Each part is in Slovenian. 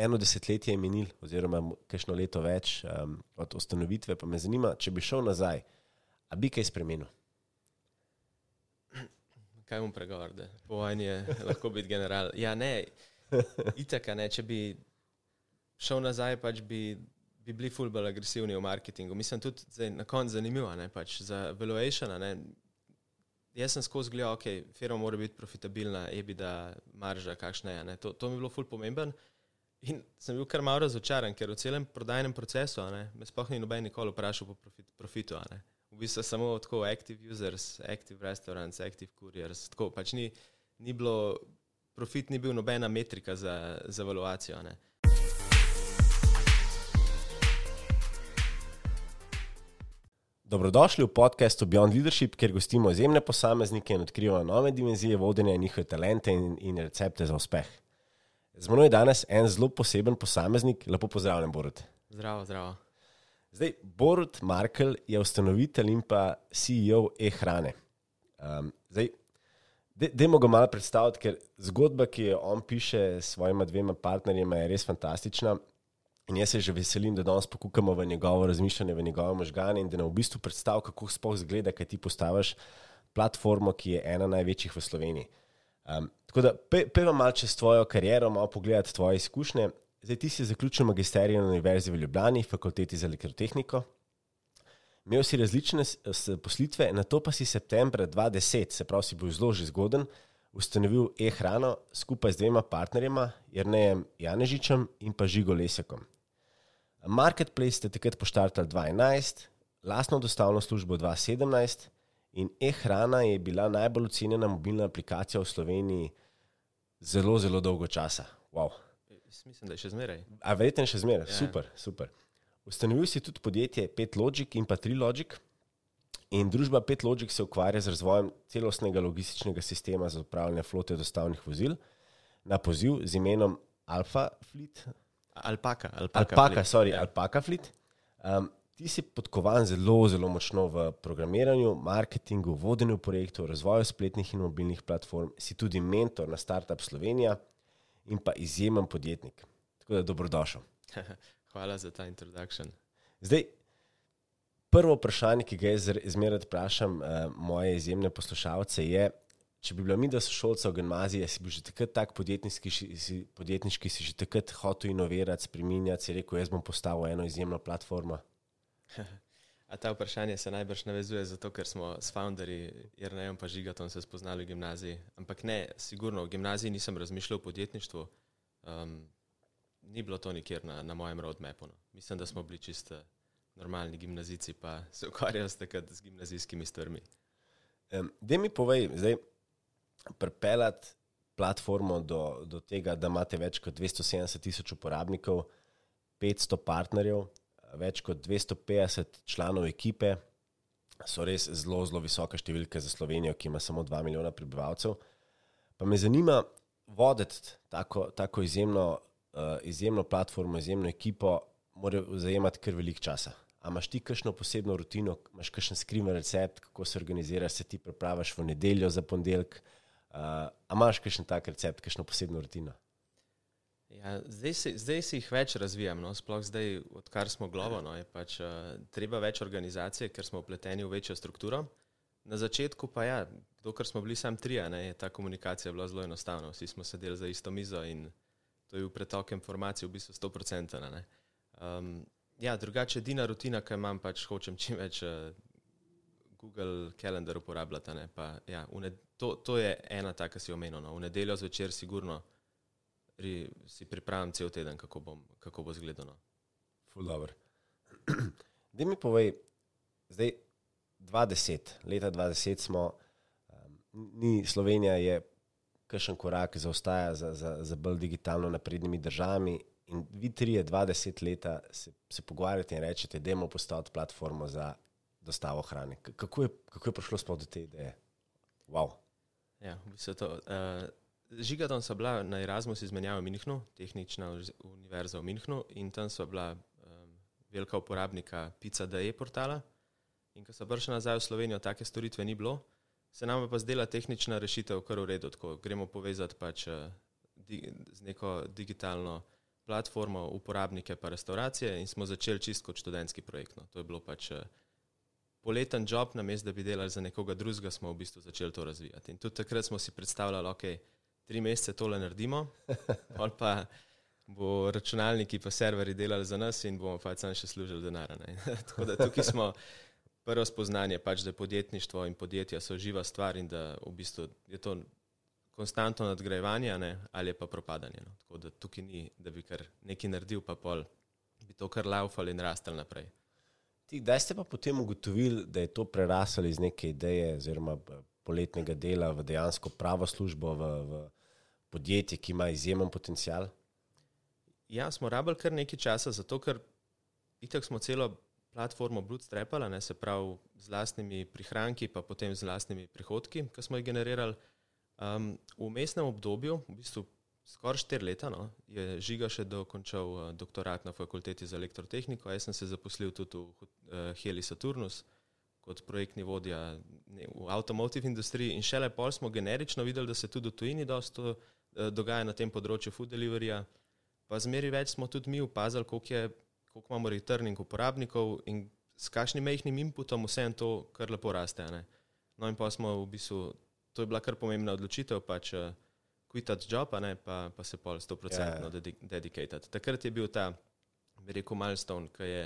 eno desetletje je minil, oziroma kakšno leto več um, od ustanovitve, pa me zanima, če bi šel nazaj, a bi kaj spremenil. Kaj bom pregovoril, po vojni je lahko biti general. Ja, ne, itaka, ne, če bi šel nazaj, pač bi, bi bili ful bolj agresivni v marketingu. Mislim tudi zdaj, na koncu zanimivo, ne, pač za valuation. Ne, jaz sem skozi gledal, ok, firma mora biti profitabilna, ebida, marža, kakšna je. Ne, to, to mi je bilo ful pomemben. In sem bil kar malo razočaran, ker v celem prodajnem procesu ne, me sploh ni noben nikoli vprašal po profit, profitu. V bistvu samo tako active users, active restaurants, active couriers. Tako pač ni, ni bilo, profit ni bil nobena metrika za, za evaluacijo. Dobrodošli v podkastu Beyond Leadership, kjer gostimo izjemne posameznike in odkrivamo nove dimenzije vodenja, njihove talente in, in recepte za uspeh. Z mano je danes en zelo poseben posameznik, lepo pozdravljen, Borut. Zdravo, zdravo. Zdaj, Borut Markel je ustanovitelj in pa CEO e-hrane. Um, zdaj, dajmo ga malo predstaviti, ker zgodba, ki jo on piše s svojima dvema partnerjema, je res fantastična. In jaz se že veselim, da danes pokukamo v njegovo razmišljanje, v njegove možgane in da nam v bistvu predstavi, kako sploh zgleda, kaj ti postaviš platformo, ki je ena največjih v Sloveniji. Um, tako da, peva malo čez tvojo kariero, malo pogledati tvoje izkušnje. Zdaj, ti si zaključil magisterij na Univerzi v Ljubljani, fakulteti za elektrotehniko. Imel si različne poslitve, na to pa si septembra 2010, se pravi, si bil zelo že zgoden, ustanovil e-hrano skupaj z dvema partnerjema, Jrnejem Janežičem in pa Žigo Lesekom. Marketplace ste takrat poštartali 2011, lastno dostavno službo 2017 in e-hrana je bila najbolj ocenjena mobilna aplikacija v Sloveniji zelo, zelo dolgo časa. Wow. Mislim, da je še zmeraj. A verjetno še zmeraj, ja. super, super. Ustanovil si tudi podjetje PetLogic in pa TriLogic. In družba PetLogic se ukvarja z razvojem celostnega logističnega sistema za upravljanje flote dostavnih vozil na poziv z imenom Alpha Fleet, Alpaka, alpaka, alpaka, sorry, ja. alpaka flit. Um, ti si podkovan zelo, zelo močno v programiranju, marketingu, vodenju projektov, razvoju spletnih in mobilnih platform, si tudi mentor na Startup Slovenija in pa izjemen podjetnik. Tako da dobrodošel. Hvala za ta introdukcijo. Zdaj, prvo vprašanje, ki ga jaz zmeraj vprašam uh, moje izjemne poslušalce, je, če bi bila mi, da so šolci v gimnaziji, si bil že takrat tak podjetniški, si, podjetniški, si že takrat hotel inovirati, spremenjati, si rekel, jaz bom postavil eno izjemno platformo. A ta vprašanje se najbrž navezuje zato, ker smo s founderji, jer ne vem pa žigatom se spoznali v gimnaziji. Ampak ne, sigurno v gimnaziji nisem razmišljal o podjetništvu. Um, ni bilo to nikjer na, na mojem roadmapu. No. Mislim, da smo bili čisto normalni gimnazici, pa se ukvarjali s takrat z gimnazijskimi stvarmi. Um, Dej mi povej, zdaj, pripeljati platformo do, do tega, da imate več kot 270 tisoč uporabnikov, 500 partnerjev, več kot 250 članov ekipe, so res zelo, zelo visoke številke za Slovenijo, ki ima samo 2 milijona prebivalcev. Pa me zanima voditi tako, tako izjemno, uh, izjemno platformo, izjemno ekipo, mora zajemati kar velik časa. A imaš ti kakšno posebno rutino, imaš kakšen skriven recept, kako se organiziraš, se ti pripraviš v nedeljo za ponedeljek, Uh, a imaš kakšen tak recept, kakšno posebno rutino? Ja, zdaj, si, zdaj si jih več razvijam, no? sploh zdaj, odkar smo globo. No? Je pač uh, treba več organizacije, ker smo upleteni v večjo strukturo. Na začetku pa ja, dokler smo bili sam trije, je ta komunikacija bila zelo enostavna. Vsi smo sedeli za isto mizo in to je v pretok informacij v bistvu 100%. Um, ja, drugače, edina rutina, ki imam, pač hočem čim več. Uh, Google Calendar uporabljate. Ja, to, to je ena taka, ki si omenil. No. V nedeljo zvečer, sigurno ri, si pripravim cel teden, kako, bom, kako bo izgledalo. Da mi povej, zdaj 20, leta 20 smo, um, ni Slovenija je kakšen korak zaostaja za, za, za bolj digitalno naprednimi državami. In vi, tri, 20 leta se, se pogovarjate in rečete, da imamo postaviti platformo za dostavo hrane. Kako je, kako je prišlo do te ideje? Wow. Ja, v bistvu to, uh, Žigadon so bila na Erasmus izmenjava v Minhnu, tehnična univerza v Minhnu in tam so bila um, velika uporabnika Pizza DE portala. In ko so prišli nazaj v Slovenijo, take storitve ni bilo, se nam pa zdela tehnična rešitev kar v redu, tako gremo povezati pač uh, di, z neko digitalno platformo uporabnike pa restauracije in smo začeli čisto kot študentski projekt. No. To je bilo pač uh, poleten job, namesto da bi delali za nekoga drugega, smo v bistvu začeli to razvijati. In tudi takrat smo si predstavljali, da okay, tri mesece tole naredimo, ali pa bo računalniki pa serveri delali za nas in bomo pač sam še služili denar. Tako da tukaj smo prvo spoznanje, pač, da je podjetništvo in podjetja so živa stvar in da v bistvu je to konstantno nadgrajevanje ne, ali pa propadanje. No. Tako da tukaj ni, da bi kar nekaj naredil, pa pol bi to kar laufali in rastel naprej. Kdaj ste pa potem ugotovili, da je to preraslo iz neke ideje, oziroma poletnega dela v dejansko pravo službo, v, v podjetje, ki ima izjemen potencial? Ja, smo rabili kar nekaj časa, zato ker itak smo celo platformo bootstrapali, se pravi z vlastnimi prihranki, pa potem z vlastnimi prihodki, ki smo jih generirali. Um, v mestnem obdobju, v bistvu skoraj štiri leta, no, je Žiga še dokončal uh, doktorat na fakulteti za elektrotehniko. Jaz sem se zaposlil tudi v uh, Heli Saturnus kot projektni vodja ne, v avtomotiv industriji in šele pol smo generično videli, da se tudi v tujini dosto dogaja na tem področju food deliveryja. Pa zmeri več smo tudi mi opazili, koliko, je, koliko imamo returning uporabnikov in s kakšnim mehkim inputom vse to kar lepo raste. Ne. No in pa smo v bistvu, to je bila kar pomembna odločitev, pač uh, kvitati job, ne, pa, pa se pol 100% yeah. Ja. dedicirati. Takrat je bil ta, bi rekel, milestone, ki je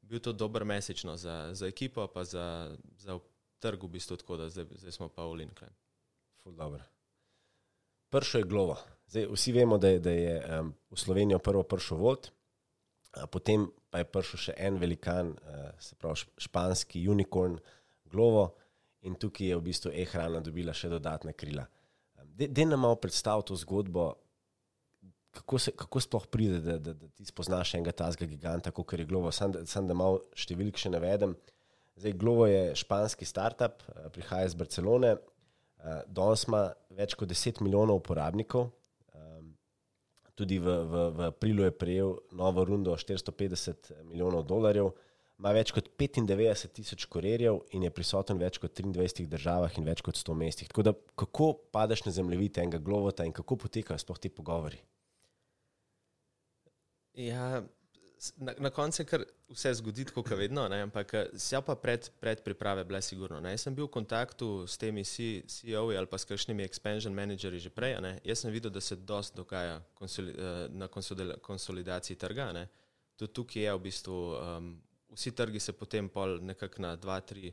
bil to dober mesečno za, za ekipo, pa za, za trg, v bistvu tako, da zdaj, zdaj smo pa v Linkle. Prvo je glovo. Zdaj, vsi vemo, da je, da je um, v Slovenijo prvo prišel vod, potem pa je prišel še en velikan, uh, se pravi španski unicorn, glovo, in tukaj je v bistvu e-hrana dobila še dodatne krila. Da nam malo predstavi to zgodbo, kako, se, kako sploh pride, da, da, da ti spoznaš enega tazga giganta, kot je Glovo. Sam, sam da malo številk še navedem. Zdaj, Glovo je španski startup, eh, prihaja iz Barcelone, eh, danes ima več kot 10 milijonov uporabnikov. Ehm, tudi v, v, v aprilu je prejel novo rundo 450 milijonov dolarjev ima več kot 95 tisoč kurirjev in je prisoten v več kot 23 državah in več kot 100 mestih. Tako da, kako padeš na zemljevid enega glovota in kako potekajo sploh ti pogovori? Ja, na, na koncu je kar vse zgodi, kot vedno, ne? ampak se pa pred, pred priprave bile sigurno. Ne? Jaz sem bil v kontaktu s temi CEO-ji ali pa s kakšnimi expansion menedžerji že prej. Ne? Jaz sem videl, da se dosti dogaja konsoli, eh, na konsolidaciji trga. Ne? Tudi tukaj je v bistvu um, vsi trgi se potem pol nekako na dva, tri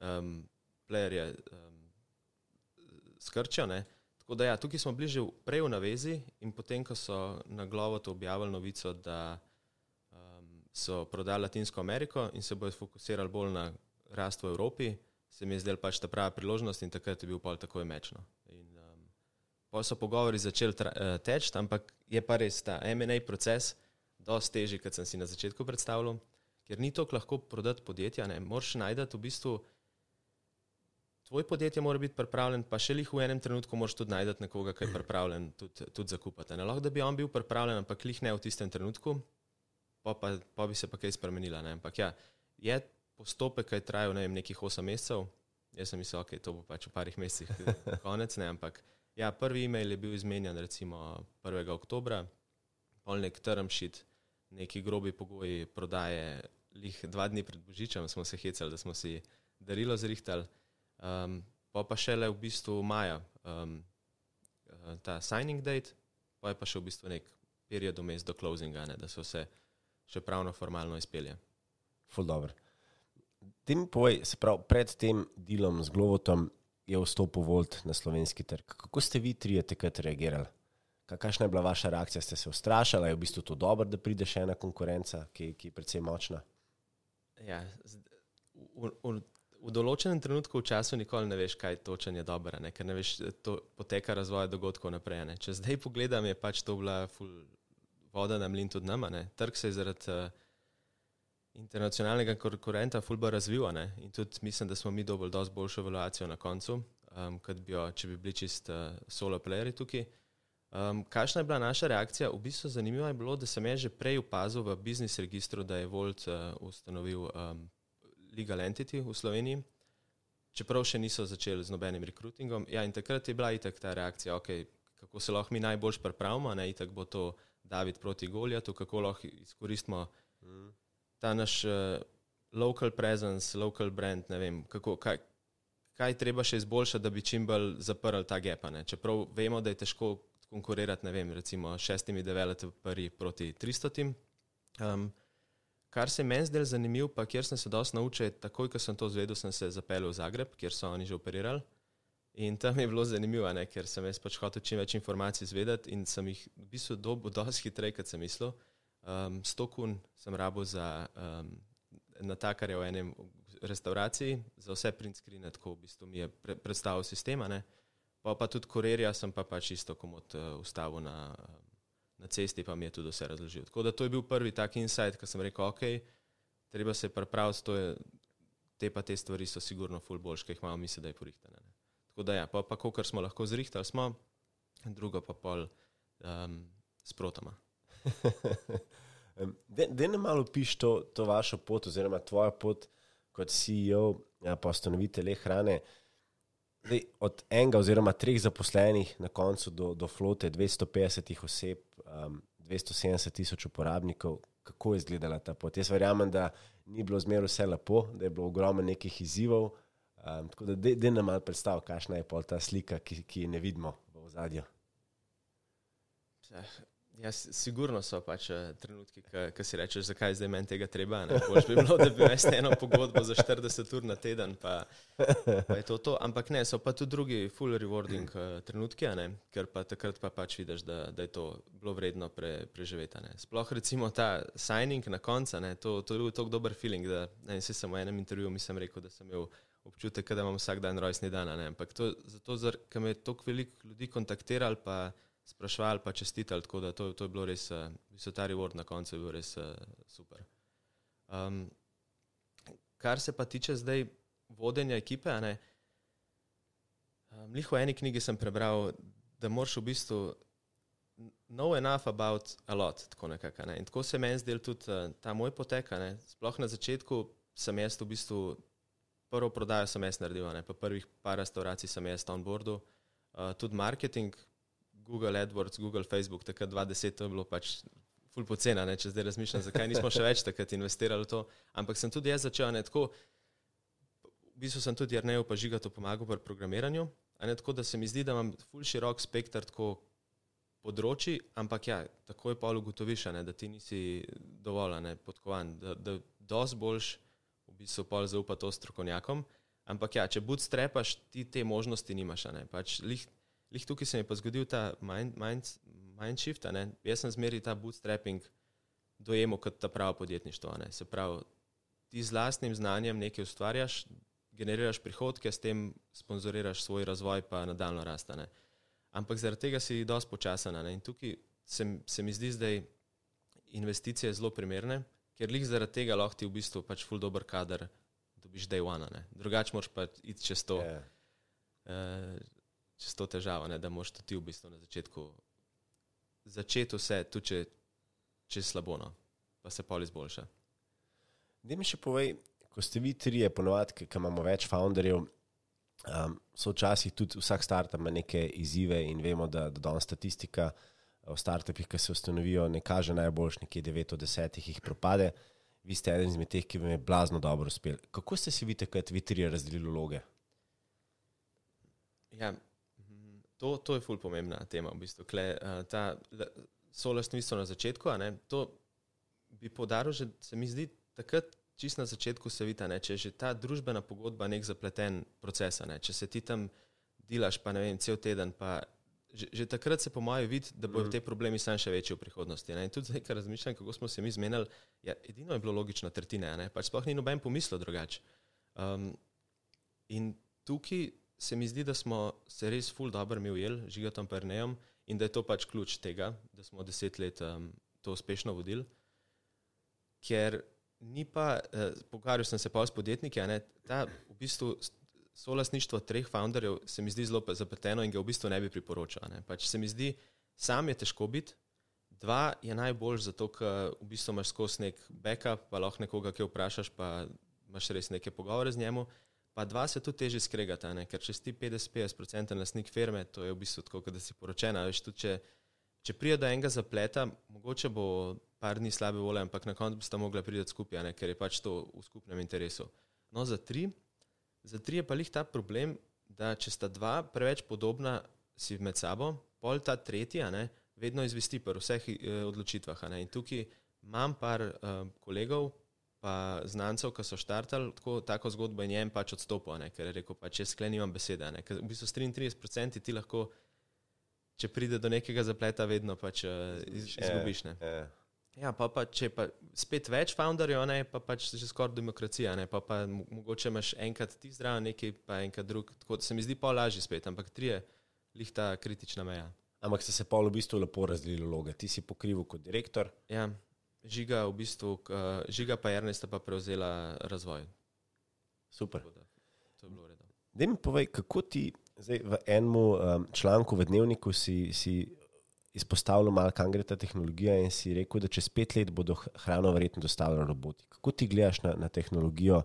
um, playerje um, skrčijo. Ne. Tako da ja, tukaj smo bili že prej v navezi in potem, ko so na glavo to objavili novico, da so prodali Latinsko Ameriko in se bodo fokusirali bolj na rast v Evropi, se mi je zdela pač ta prava priložnost in takrat je bil pol takoj mečno. In, um, pa so pogovori začeli uh, teči, ampak je pa res ta MNA proces dosti težji, kot sem si na začetku predstavljal ker ni tako lahko prodati podjetja. Ne. Moraš najti v bistvu, tvoj podjetje mora biti pripravljen, pa še jih v enem trenutku moraš tudi najti nekoga, ki je pripravljen tudi, tudi zakupati. Ne. Lahko da bi on bil pripravljen, ampak jih ne v tistem trenutku, pa, pa, pa bi se pa kaj spremenila. Ne. Ampak ja, je postopek, ki je trajal ne vem, nekih 8 mesecev. Jaz sem mislil, okay, to bo pač v parih mesecih konec. Ne, ampak ja, prvi e-mail je bil izmenjan recimo 1. oktobra, polnek term sheet, neki grobi pogoji prodaje lih dva dni pred Božičem smo se hecali, da smo si darilo zrihtali, um, pa pa šele v bistvu maja um, ta signing date, pa je pa še v bistvu nek period vmes do closinga, ne, da so se še pravno formalno izpelje. Ful dobro. Tem povej, se pravi, pred tem delom z Glovotom je vstopil Volt na slovenski trg. Kako ste vi trije takrat reagirali? Kakšna je bila vaša reakcija? Ste se ustrašali, je v bistvu to dobro, da pride še ena konkurenca, ki, ki je predvsem močna? Ja, v, v, v določenem trenutku v času nikoli ne veš, kaj točen je dobro, ker ne veš, to poteka razvoj dogodkov naprej. Ne. Če zdaj pogledam, je pač to bila ful, voda na mlin tudi nama. Ne. Trg se je zaradi uh, internacionalnega konkurenta fulba razvil in tudi mislim, da smo mi dobili dosti boljšo evaluacijo na koncu, um, kot bi jo, če bi bili čist uh, solo playeri tukaj. Um, kakšna je bila naša reakcija? V bistvu zanimivo je bilo, da sem jaz že prej opazil v biznis registru, da je Volt uh, ustanovil um, legal entity v Sloveniji, čeprav še niso začeli z nobenim rekrutingom. Ja, in takrat je bila itak ta reakcija, okay, kako se lahko mi najbolj pripravimo, ne itak bo to David proti Goljatu, kako lahko izkoristimo ta naš uh, local presence, local brand, ne vem, kako, kaj, kaj treba še izboljšati, da bi čim bolj zaprli ta gepa. Ne? Čeprav vemo, da je težko konkurirati, ne vem, recimo šestimi developerji proti 300. Um, kar se meni zdelo zanimivo, pa kjer sem se dosti naučil, takoj, ko sem to zvedel, sem se zapeljal v Zagreb, kjer so oni že operirali. In tam je bilo zanimivo, ne, ker sem jaz pač hotel čim več informacij izvedeti in sem jih v bistvu dobil dosti hitreje, kot sem mislil. Um, sto kun sem rabo za um, natakarje v enem restauraciji, za vse print screene, tako v bistvu mi je pre, predstavil sistema. Ne. Pa, pa tudi kurerja sem pa pač isto komod uh, ustavil na, na cesti, pa mi je tudi vse razložil. Tako da to je bil prvi tak insight, ko sem rekel, ok, treba se pripraviti, te pa te stvari so sigurno ful boljše, ki jih imamo misli, da je porihtane. Ne. Tako da ja, pa, pa kar smo lahko zrihtali, smo, drugo pa pol um, sprotoma. Da ne malo piš to, to vašo pot, oziroma tvojo pot kot CEO, ja, pa ustanovitelj hrane. Dej, od enega oziroma treh zaposlenih na koncu do, do flote 250 oseb, um, 270 tisoč uporabnikov, kako je izgledala ta pot? Jaz verjamem, da ni bilo zmeraj vse lepo, da je bilo ogromno nekih izzivov. Um, tako da, da nam malo predstav, kakšna je pol ta slika, ki, ki ne vidimo v zadju. Ja, sigurno so pač uh, trenutki, ki si rečeš, zakaj zdaj meni tega treba. Boš bi bilo, da bi imel eno pogodbo za 40 ur na teden, pa, pa je to to. Ampak ne, so pa tudi drugi full rewarding uh, trenutki, ker pa takrat pa pač vidiš, da, da je to bilo vredno pre, preživeti. Sploh recimo ta signing na koncu, to, to je bil tako dober feeling, da ne, se sem v enem intervjuju mislim rekel, da sem imel občutek, da imam vsak dan rojstni dan. Ampak to, zato, ker me je toliko ljudi kontaktirali, pa sprašvali, pa čestitali, tako da to, to je bilo res, uh, ta reward na koncu je bil res uh, super. Um, kar se pa tiče zdaj vodenja ekipe, ne, um, v eni knjigi sem prebral, da moraš v bistvu know enough about a lot, tako nekako. Ne. In tako se meni zdel tudi uh, ta moj potek, ne. sploh na začetku sem jaz v bistvu prvo prodajo sem jaz naredil, ne, pa prvih par restauracij sem jaz on boardu, uh, tudi marketing, Google AdWords, Google, Facebook, takrat 2010 to je bilo pač ful pocena, ne, če zdaj razmišljam, zakaj nismo še več takrat investirali v to. Ampak sem tudi jaz začel ne tako, v bistvu sem tudi Jarneju pa žigato pomagal pri programiranju, ne tako, da se mi zdi, da imam ful širok spektr tako področji, ampak ja, tako je pa ugotoviš, ne, da ti nisi dovolj ne, podkovan, da, da dosti boljš bistvu pol zaupa to strokovnjakom. Ampak ja, če bootstrapaš, ti te možnosti nimaš, pač lih Lih tukaj se je pa zgodil ta mind, mind, mind. Jaz sem zmeri ta bootstrapping dojemal kot ta pravo podjetništvo. Ne? Se pravi, ti z lastnim znanjem nekaj ustvarjaš, generiraš prihodke, s tem sponzoriraš svoj razvoj, pa nadaljno rastane. Ampak zaradi tega si dosti počasen. In tukaj se, se mi zdi zdaj investicije zelo primerne, ker lih zaradi tega lahko ti v bistvu pač full dober kader dobiš day one. Drugače moraš pa iti čez to. Yeah. Ja. Uh, čez to težavo, ne, da moš ti v bistvu na začetku začeti vse, tudi če, če slabo, no, pa se pol izboljša. Da mi še povej, ko ste vi trije, ponovadi, ki imamo več founderjev, um, so včasih tudi vsak startup ima neke izzive in vemo, da, da danes statistika o startupih, ki se ustanovijo, ne kaže najboljš, nekje 9 od 10 jih propade. Vi ste eden izmed teh, ki vam je blazno dobro uspel. Kako ste si vi takrat, vi trije, razdelili vloge? Ja, To, to je fully pomembna tema. V bistvu. Kle, uh, ta solastništvo na začetku, ne, to bi podaril, že se mi zdi, takrat čist na začetku se vidi, če je že ta družbena pogodba nek zapleten proces. Ne, če se ti tam delaš, pa ne vem, cel teden, pa že, že takrat se po mojem vidi, da bodo mm. te problemi sam še večji v prihodnosti. Ne. In tudi zdaj, ko razmišljam, kako smo se mi zmenili, ja, edino je bilo logično tretjine, pač sploh ni noben pomislil drugače. Um, in tukaj se mi zdi, da smo se res ful dobro mi ujeli, žigatom prnejem in da je to pač ključ tega, da smo deset let um, to uspešno vodili. Ker ni pa, eh, pogovarjal sem se pa s podjetniki, ne, ta v bistvu solasništvo treh founderjev se mi zdi zelo zapleteno in ga v bistvu ne bi priporočal. Ne. Pač se mi zdi, sam je težko biti, dva je najbolj zato, ker v bistvu imaš skozi nek backup, pa lahko nekoga, ki vprašaš, pa imaš res neke pogovore z njemu pa dva se tudi teže skregata, ne? ker če si 50-50% lastnik firme, to je v bistvu tako, da si poročena. Veš, tudi, če, če prije do enega zapleta, mogoče bo par dni slabe volje, ampak na koncu boste mogli priti skupaj, ne, ker je pač to v skupnem interesu. No, za tri, za tri je pa lih ta problem, da če sta dva preveč podobna si med sabo, pol ta tretja, ne, vedno izvesti pri vseh eh, odločitvah. Ne. In tukaj imam par eh, kolegov, pa znancev, ki so štartali tako, tako zgodbo in njem pač odstopil, ne, ker je rekel, pa če sklenimam besede. Ne, ker v bistvu s 33% ti lahko, če pride do nekega zapleta, vedno pač iz, izgubiš. Ne. Ja. Ja, pa, pa če pa spet več founderjev, ne, pa pač že skoraj demokracija, ne, pa, pa mo- mogoče imaš enkrat ti zdrav, neki pa enkrat drug. Tako da se mi zdi pa lažje spet, ampak tri je lih ta kritična meja. Ampak ste se pa v bistvu lepo razdelili vloge. Ti si pokrival kot direktor, Ja, žiga v bistvu, uh, žiga pa Ernesta pa prevzela razvoj. super. Da, to je bilo redu. Da mi povej, kako ti zdaj v enem um, članku v dnevniku si, si izpostavljal, malo kam gre ta tehnologija, in si rekel, da čez pet let bodo hrano verjetno dostavljali roboti. Kako ti gledaš na, na tehnologijo,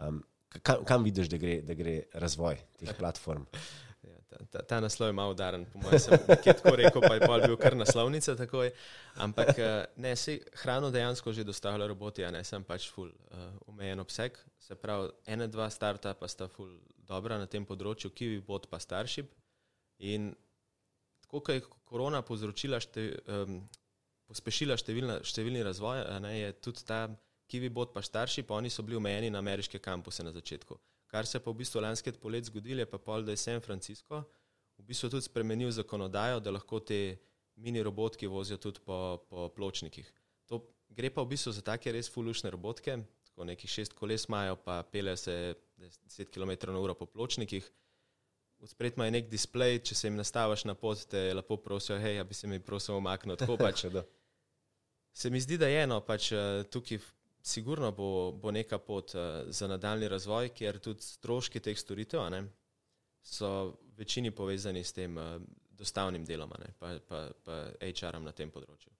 um, kam, kam vidiš, da gre, da gre razvoj teh platform? Ja, ta, ta, ta naslov je malo udaren, po mojem, sem nekje tako rekel, pa je pol bil kar naslovnica takoj. Ampak eh, ne, se hrano dejansko že dostavlja roboti, a ne sem pač full uh, omejen obseg. Se pravi, ena, dva startupa sta full dobra na tem področju, Kiwi bot pa Starship. In tako, kot je korona povzročila, šte, um, pospešila številna, številni razvoj, ne, je tudi ta Kiwi bot pa Starship, oni so bili omejeni na ameriške kampuse na začetku. Kar se pa v bistvu lanske polet zgodilo, je pa pol, da je San Francisco v bistvu tudi spremenil zakonodajo, da lahko te mini robotke vozijo tudi po, po pločnikih. To gre pa v bistvu za take res fulušne robotke, tako nekih šest koles imajo, pa pele se 10 km na uro po pločnikih. Vspred ima nek displej, če se jim nastaviš na pot, te lepo prosijo, hej, ja bi se mi prosil omakniti. Tako pač da. Se mi zdi, da je eno, pač eh, tukaj sigurno bo, bo neka pot eh, za nadaljni razvoj, ker tudi stroški teh storitev ne, so večini povezani s tem eh, dostavnim delom, ne, pa, pa, pa HR-om na tem področju.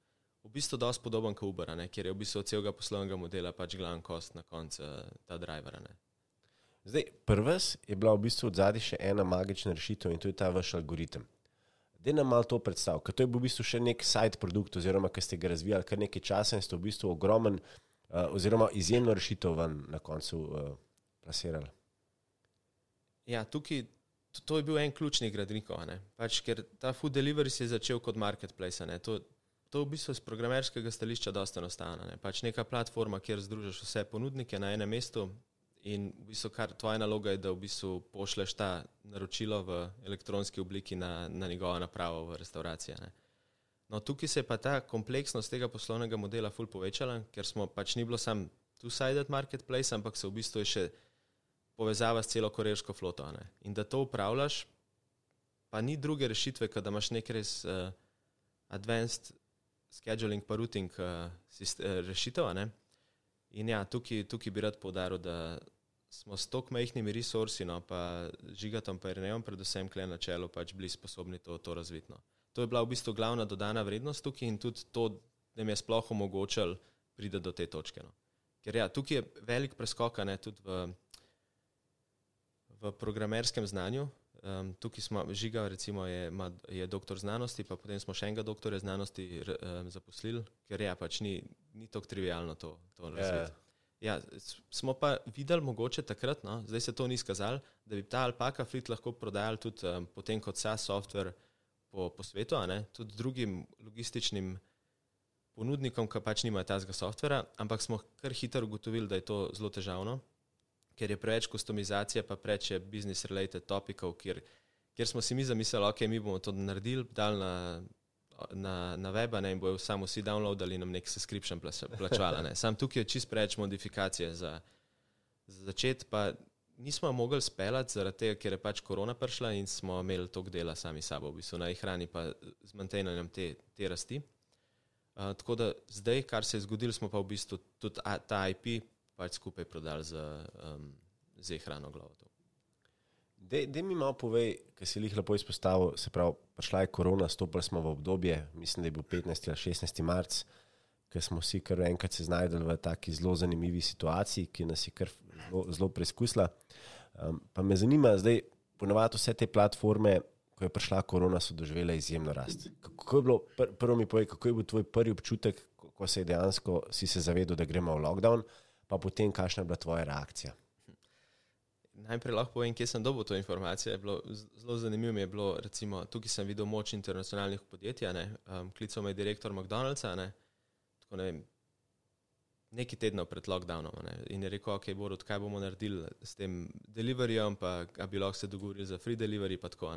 V bistvu dosti podoben kot Uber, ne, ker je v bistvu od celega poslovnega modela pač glavni kost na koncu ta driver. ne. Zdaj, prvs je bila v bistvu od zadaj še ena magična rešitev in to je ta vaš algoritem. Da nam malo to predstav, ker to je bil v bistvu še nek side produkt, oziroma ki ste ga razvijali kar nekaj časa in ste v bistvu ogromen, uh, oziroma izjemno rešitev ven na koncu uh, plasirali. Ja, tukaj to, to je bil en ključnih gradnikov, pač, ker ta food delivery se je začel kot marketplace. To, to v bistvu z programerskega stališča dosta enostavno. Ne. Pač neka platforma, kjer združiš vse ponudnike na enem mestu in v bistvu kar tvoja naloga je, da v bistvu pošleš ta naročilo v elektronski obliki na, na njegovo napravo v restavraciji. a ne. No, tukaj se je pa ta kompleksnost tega poslovnega modela ful povečala, ker smo pač ni bilo sam two-sided marketplace, ampak se v bistvu je še povezava s celo korejsko floto. Ne? In da to upravljaš, pa ni druge rešitve, kot da imaš nek res uh, advanced scheduling pa routing uh, sist, uh, rešitev. Ne? In ja, tukaj, tukaj bi rad povdaril, da smo s tako majhnimi resursi, no, pa žigatom, pa Renejem, predvsem kle na čelu, pač bili sposobni to, to razviti. No. To je bila v bistvu glavna dodana vrednost tukaj in tudi to, da jim je sploh omogočal priti do te točke. No. Ker ja, tukaj je velik preskok, ne tudi v, v programerskem znanju. Um, tukaj smo, Žiga recimo je, ima, je doktor znanosti, pa potem smo še enega doktorja znanosti um, zaposlili, ker ja, pač ni, ni tako trivialno to, to razviti. Ja, smo pa videli mogoče takrat, no, zdaj se to ni skazalo, da bi ta Alpaka Fleet lahko prodajali tudi um, potem kot SaaS software po, po svetu, ne, tudi drugim logističnim ponudnikom, ki pač nimajo tazga softvera, ampak smo kar hitro ugotovili, da je to zelo težavno, ker je preveč kustomizacije, pa preveč je business-related topikov, kjer, kjer smo si mi zamislili, ok, mi bomo to naredili, dal na, na, na web a ne, in bojo samo vsi downloadali nam nek subscription plačala. Ne. Sam tukaj je čist preveč modifikacije za, za začeti, pa nismo mogli speljati zaradi tega, ker je pač korona prišla in smo imeli toliko dela sami sabo, v bistvu na hrani pa z mantenjanjem te, te rasti. Uh, tako da zdaj, kar se je zgodilo, smo pa v bistvu tudi a, ta IP pač skupaj prodali za um, hrano glavo. Da mi malo povej, ker si jih lepo izpostavil, se pravi, prišla je korona, stopili smo v obdobje, mislim, da je bil 15 ali 16 marc, ker smo vsi kar enkrat se znašli v taki zelo zanimivi situaciji, ki nas je kar zelo, zelo preizkusila. Um, pa me zanima, zdaj ponovadi vse te platforme ko je prišla korona, so doživele izjemno rast. Kako je bilo, pr prvo mi povej, kako je bil tvoj prvi občutek, ko se je dejansko si se zavedel, da gremo v lockdown, pa potem, kakšna je bila tvoja reakcija? Najprej lahko povem, kje sem dobil to informacijo. Je bilo, zelo zanimivo mi je bilo, recimo, tukaj sem videl moč internacionalnih podjetij. Um, klical me je direktor McDonald'sa, ne, tako ne vem, nekaj tednov pred lockdownom ne, in je rekel, ok, Borod, kaj bomo naredili s tem deliveryjem, pa bi lahko se dogovorili za free delivery. Tako,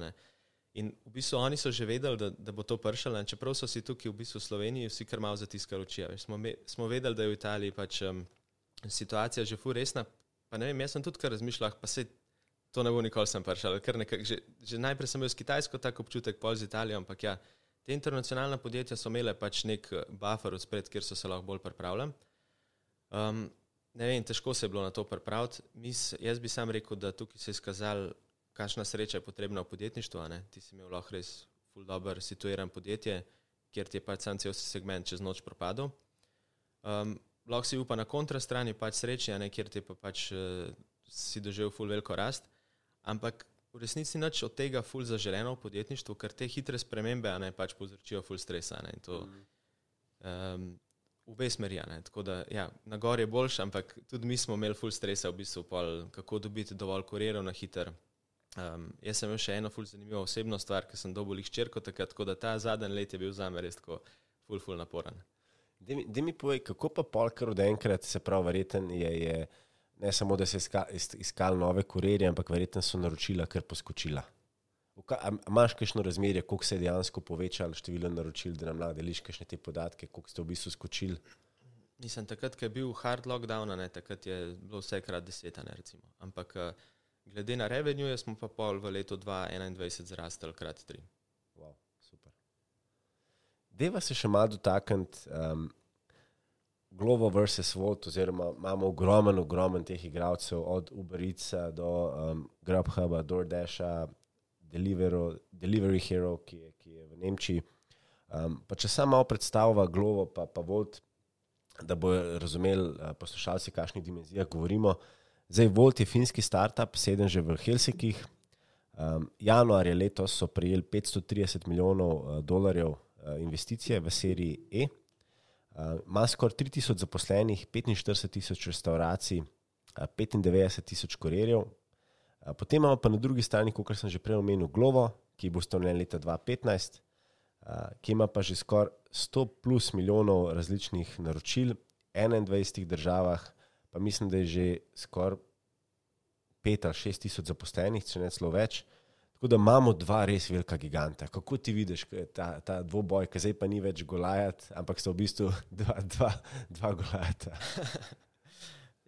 in v bistvu oni so že vedeli, da, da bo to pršalo, čeprav so si tukaj v bistvu v Sloveniji vsi kar malo zatiskali oči. Smo, smo vedeli, da je v Italiji pač um, situacija že fu resna. Pa ne vem, jaz sem tudi kar razmišljal, pa se to ne bo nikoli sem pršal. Že, že najprej sem imel s Kitajsko tak občutek, pol z Italijo, ampak ja, te internacionalna podjetja so imele pač nek eh, buffer od spred, kjer so se lahko bolj pripravljali. Um, ne vem, težko se je bilo na to pripraviti. Jaz bi sam rekel, da tukaj se je izkazalo, kakšna sreča je potrebna v podjetništvu. Ti si imel lahko res ful dobro situiran podjetje, kjer ti je pač sam cel segment čez noč propadel. Um, lahko si upa na kontrastrani, pač sreča, kjer ti pa pač uh, si doživel ful veliko rast. Ampak v resnici nič od tega ful zaželeno v podjetništvu, ker te hitre spremembe ne pač povzročijo ful stresa. Ne, to, um, obe smeri. Tako da ja, na gor je boljši, ampak tudi mi smo imeli full stresa, v bistvu, pol, kako dobiti dovolj kurirov na hiter. Um, jaz sem imel še eno full zanimivo osebno stvar, ki sem dobil jih črko, takrat, tako da ta zadnji let je bil za me res tako full, full naporen. Da mi povej, kako pa polkar od enkrat, se pravi, verjeten je, je ne samo, da se je iskal nove kurirje, ampak verjeten so naročila kar poskočila. Imáš kakšno razmerje, koliko se je dejansko povečalo število naročil, da nam deliš kakšne te podatke, koliko ste v bistvu skočili? Nisem takrat, ko je bil hard lockdown, ne, takrat je bilo vse krat deset, ne, recimo. Ampak eh, glede na revenue, smo pa pol v letu 2021 zrastali krat tri. Deva se še malo dotakniti um, Glovo versus Volt, oziroma imamo ogromen, ogromen teh igralcev, od Uberica do um, Grubhuba, DoorDasha, Delivery Hero, ki je, ki je v Nemčiji. Um, pa če samo malo predstavlja Glovo, pa, pa Volt, da bo razumel uh, poslušalci, kakšnih dimenzijah govorimo. Zdaj, Volt je finski startup, sedem že v Helsinkih. Um, januarja letos so prejeli 530 milijonov uh, dolarjev investicije v seriji E. Ima uh, skoraj 3000 zaposlenih, 45 tisoč restauracij, uh, 95 tisoč kurirjev, Potem imamo pa na drugi strani, kot sem že prej omenil, Glovo, ki bo ustanovljen leta 2015, ki ima pa že skoraj 100 plus milijonov različnih naročil v 21 državah, pa mislim, da je že skoraj 5 ali 6 tisoč zaposlenih, če ne celo več. Tako da imamo dva res velika giganta. Kako ti vidiš ta, ta dvoboj, ki zdaj pa ni več golajat, ampak so v bistvu dva, dva, dva golajata?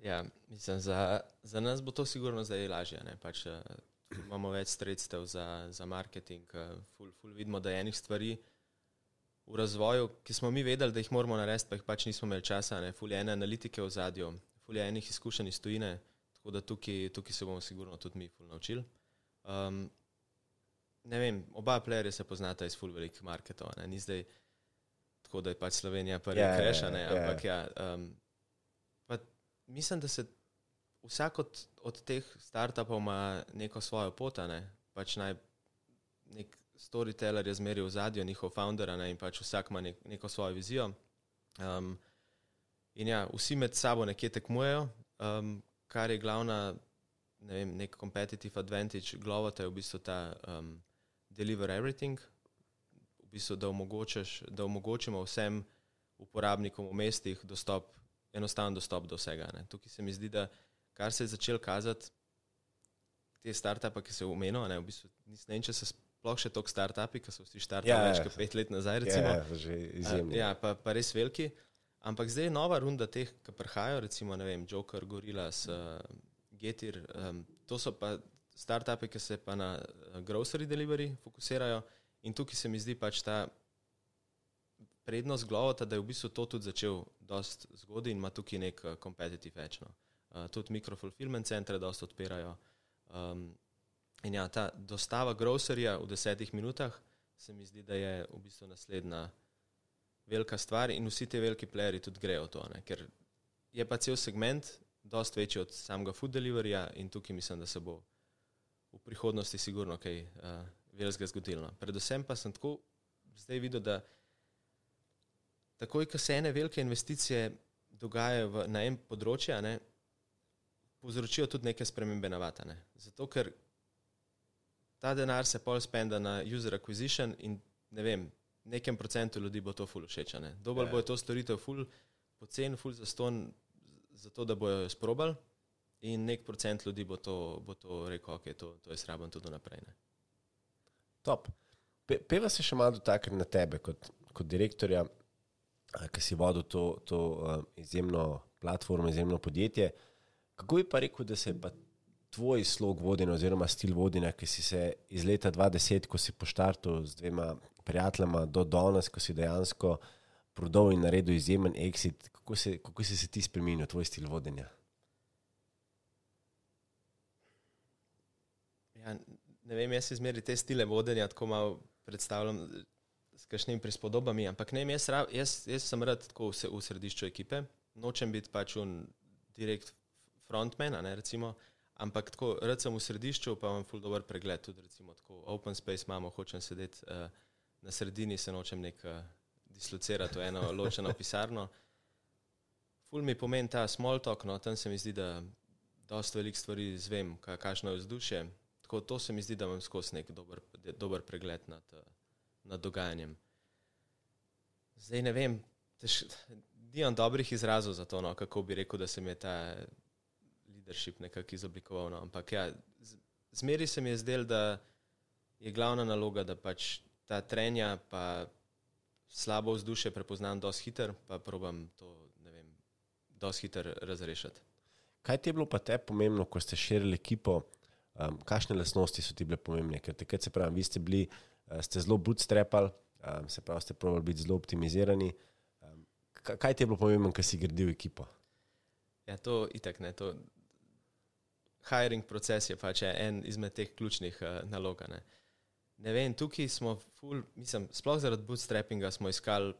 Ja, mislim, za, za nas bo to sigurno zdaj lažje. Pač, uh, imamo več sredstev za, za marketing, uh, ful, ful vidimo, da je enih stvari v razvoju, ki smo mi vedeli, da jih moramo narediti, pa jih pač nismo imeli časa. Ne? Ful je ene analitike v zadju, ful je enih izkušenj iz tujine, tako da tukaj, tukaj se bomo sigurno tudi mi ful naučili. Um, ne vem, oba playerja se poznata iz ful velikih marketov, ne? ni zdaj tako, da je pač Slovenija prvi yeah, krešana, yeah, ampak yeah. ja. Um, mislim, da se vsak od, od teh startupov ima neko svojo pot, ne? pač naj nek storyteller je zmeril v zadju, njihov founder, ne? in pač vsak ima nek, neko svojo vizijo. Um, in ja, vsi med sabo nekje tekmujejo, um, kar je glavna, ne vem, nek competitive advantage Glovota je v bistvu ta um, deliver everything, v bistvu, da, da omogočimo vsem uporabnikom v mestih dostop enostaven dostop do vsega. Ne. Tukaj se mi zdi, da kar se je začel kazati, te startupe, ki se umenijo, v bistvu ne vem, če se sploh še toliko startupi, ki so vsi štartali ja, več kot pet let nazaj, recimo, ja, že izjemno. Ja, pa, pa res veliki. Ampak zdaj je nova runda teh, ki prihajajo, recimo, ne vem, Joker, Gorilla, uh, Getir, um, to so pa startupi, ki se pa na uh, grocery delivery fokusirajo in tukaj se mi zdi pač ta prednost Glovota, da je v bistvu to tudi začel dosti zgodaj in ima tukaj nek competitive edge. No. Uh, tudi mikrofulfillment centre dosti odpirajo. Um, in ja, ta dostava grocerija v desetih minutah se mi zdi, da je v bistvu naslednja velika stvar in vsi ti veliki playeri tudi grejo to, ne. ker je pa cel segment dosti večji od samega food deliveryja in tukaj mislim, da se bo v prihodnosti sigurno kaj uh, velikega zgodilo. no. Predvsem pa sem tako zdaj videl, da takoj, ko se ene velike investicije dogajajo v, na en področje, a ne, povzročijo tudi neke spremembe navata. Ne. Zato, ker ta denar se pol spenda na user acquisition in ne vem, nekem procentu ljudi bo to ful všeč. a ne. Dobolj Ja. bo to storitev ful pocen, ful zaston, zato da bojo jo sprobali. In nek procent ljudi bo to, bo to rekel, ok, to, to je sraben tudi naprej. Ne. Top. Pe, peva se še malo dotakniti na tebe kot, kot direktorja, ki si vodil to, to uh, izjemno platformo, izjemno podjetje. Kako bi pa rekel, da se je pa tvoj slog vodenja oziroma stil vodenja, ki si se iz leta 2010, ko si poštartil z dvema prijateljema, do danes, ko si dejansko prodal in naredil izjemen exit, kako, se, kako si se ti spremenil, tvoj stil vodenja? Ja, ne vem, jaz si zmeri te stile vodenja tako malo predstavljam s kakšnimi prispodobami, ampak ne vem, jaz, jaz, jaz sem rad tako v, v središču ekipe, nočem biti pač un direkt frontman, a ne recimo, ampak tako rad sem v središču, pa imam full dober pregled, tudi recimo tako open space imamo, hočem sedeti uh, na sredini, se nočem nek uh, dislocirati v eno ločeno pisarno. Ful mi pomeni ta small talk, no, tam se mi zdi, da dosta velik stvari izvem, ka, kakšno je vzdušje. Tako to se mi zdi, da imam skozi nek dober, dober pregled nad, nad dogajanjem. Zdaj ne vem, tež, nimam dobrih izrazov za to, no, kako bi rekel, da se mi je ta leadership nekako izoblikoval. No. Ampak ja, zmeri se mi je zdel, da je glavna naloga, da pač ta trenja pa slabo vzdušje prepoznam dosti hiter, pa probam to, ne vem, dosti hiter razrešiti. Kaj ti je bilo pa te pomembno, ko ste širili ekipo? Um, kakšne lastnosti so ti bile pomembne? Ker takrat se pravi, vi ste bili, uh, ste zelo bootstrapali, um, se pravi, ste pravili biti zelo optimizirani. Um, ka- kaj ti je bilo pomembno, ko si gradil ekipo? Ja, to itak ne. To hiring proces je pač en izmed teh ključnih uh, nalog. Ne. ne vem, tukaj smo, ful, mislim, sploh zaradi bootstrappinga smo iskali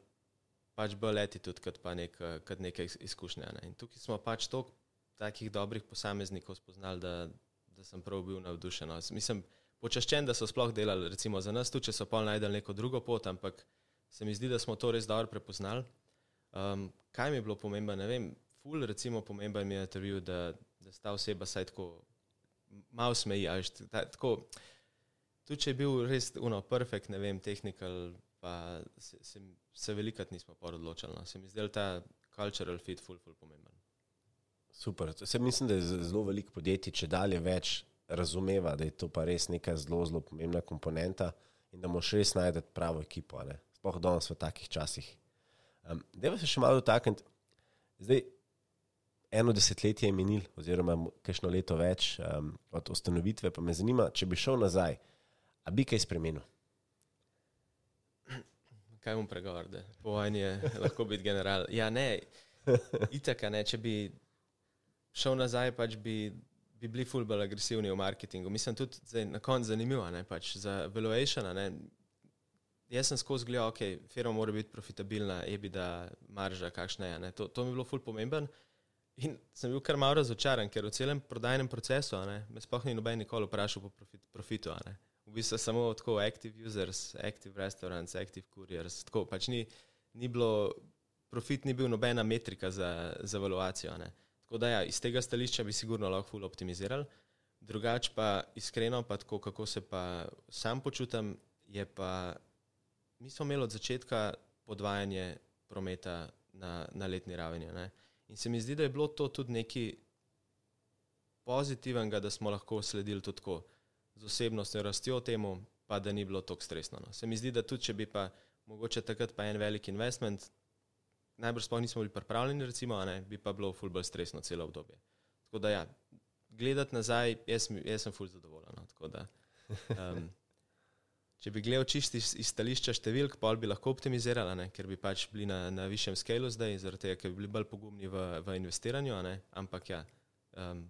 pač bolj attitude kot pa nek, eh, kot neke iz- izkušnje. Ne. In tukaj smo pač toliko takih dobrih posameznikov spoznali, da, da sem prav bil navdušen. no. Mislim, počaščen, da so sploh delali recimo za nas, tudi če so pol najdel neko drugo pot, ampak se mi zdi, da smo to res dobro prepoznali. Um, kaj mi je bilo pomembno, ne vem, ful, recimo, pomemben mi je intervju, da, da sta oseba saj tako malo smeji. a veš, ta- Tako, tudi če je bil res uno, perfekt, ne vem, technical, pa se, se, se velikrat nismo pa odločili. No. Se mi zdel ta cultural fit ful, ful pomemben. Super. Se mislim, da je zelo veliko podjetij, če dalje več razumeva, da je to pa res neka zelo, zelo pomembna komponenta in da moš res najti pravo ekipo. ne. Sploh danes v takih časih. Um, Deva se še malo dotakniti. Zdaj, eno desetletje je minil, oziroma kakšno leto več um, od ustanovitve, pa me zanima, če bi šel nazaj, a bi kaj spremenil. Kaj bom pregovoril, da po vojni je lahko biti general? Ja, ne, itaka ne, če bi šel nazaj, pač bi, bi bili ful bolj agresivni v marketingu. Mislim tudi zdaj, na koncu zanimivo, ne, pač za valuation. Ne, jaz sem skozi gledal, ok, firma mora biti profitabilna, ebida, marža, kakšna je. Ne, to, to mi je bilo ful pomemben. In sem bil kar malo razočaran, ker v celem prodajnem procesu ne, me sploh ni noben nikoli vprašal po profit, profitu. V bistvu samo tako active users, active restaurants, active couriers, tako pač ni, ni bilo, profit ni bil nobena metrika za, za evaluacijo. a Ne. Tako da ja, iz tega stališča bi sigurno lahko ful optimizirali. Drugač pa iskreno, pa tako, kako se pa sam počutim, je pa, mi smo imeli od začetka podvajanje prometa na, na letni ravni. Ne. In se mi zdi, da je bilo to tudi nekaj pozitivnega, da smo lahko sledili tudi tako z osebnostjo rastjo temu, pa da ni bilo tako stresno. No. Se mi zdi, da tudi če bi pa mogoče takrat pa en velik investment, najbrž sploh nismo bili pripravljeni, recimo, ne, bi pa bilo ful bolj stresno celo obdobje. Tako da ja, gledati nazaj, jaz, jaz sem ful zadovoljen. No. Da, Um, če bi gledal čisti iz, iz stališča številk, pol bi lahko optimizirala, ne? ker bi pač bili na, na višjem skalu zdaj, zaradi tega, ker bi bili bolj pogumni v, v investiranju. ne. Ampak ja, um,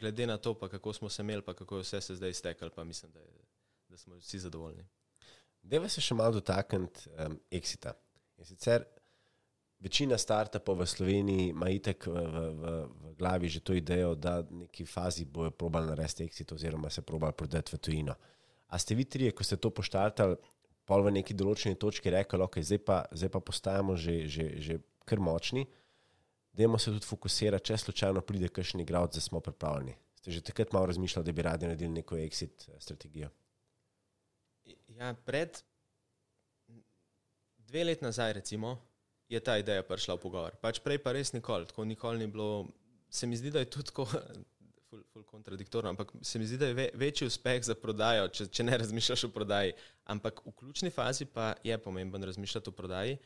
glede na to, pa kako smo se imeli, pa kako je vse se zdaj iztekalo, pa mislim, da, je, da smo vsi zadovoljni. Deva se še malo dotakniti um, Exita. In sicer večina startupov v Sloveniji ima itek v, v, v, glavi že to idejo, da v neki fazi bojo probali narediti Exit oziroma se probali prodati v tujino. A ste vi trije, ko ste to poštartali, pol v neki določeni točki rekli, ok, zdaj pa, zdaj pa postajamo že, že, že kar močni, dajmo se tudi fokusirati, če slučajno pride kakšen igralec, da smo pripravljeni. Ste že takrat malo razmišljali, da bi radi naredili neko exit eh, strategijo? Ja, pred dve leti nazaj, recimo, je ta ideja prišla v pogovor. Pač prej pa res nikoli, tako nikoli ni bilo. Se mi zdi, da je tudi tako ful, ful kontradiktorno, ampak se mi zdi, da je ve, večji uspeh za prodajo, če, če ne razmišljaš o prodaji. Ampak v ključni fazi pa je pomemben razmišljati o prodaji,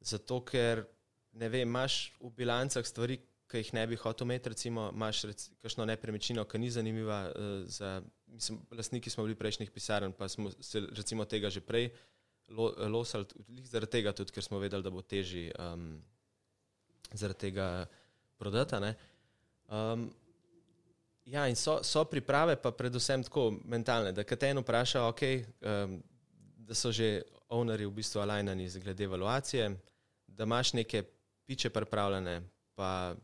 zato ker ne vem, imaš v bilancah stvari, ki jih ne bi hotel imeti, recimo imaš kakšno nepremičnino, ki ni zanimiva uh, za, mislim, lastniki smo bili prejšnjih pisarn, pa smo se recimo tega že prej lo, losali, zaradi tega tudi, ker smo vedeli, da bo teži um, zaradi tega prodata. Um, Ja, in so, so priprave, pa predvsem tako mentalne, da te eno vpraša, okay, um, da so že ownerji v bistvu alignani glede evaluacije, da imaš neke piče pripravljene, pa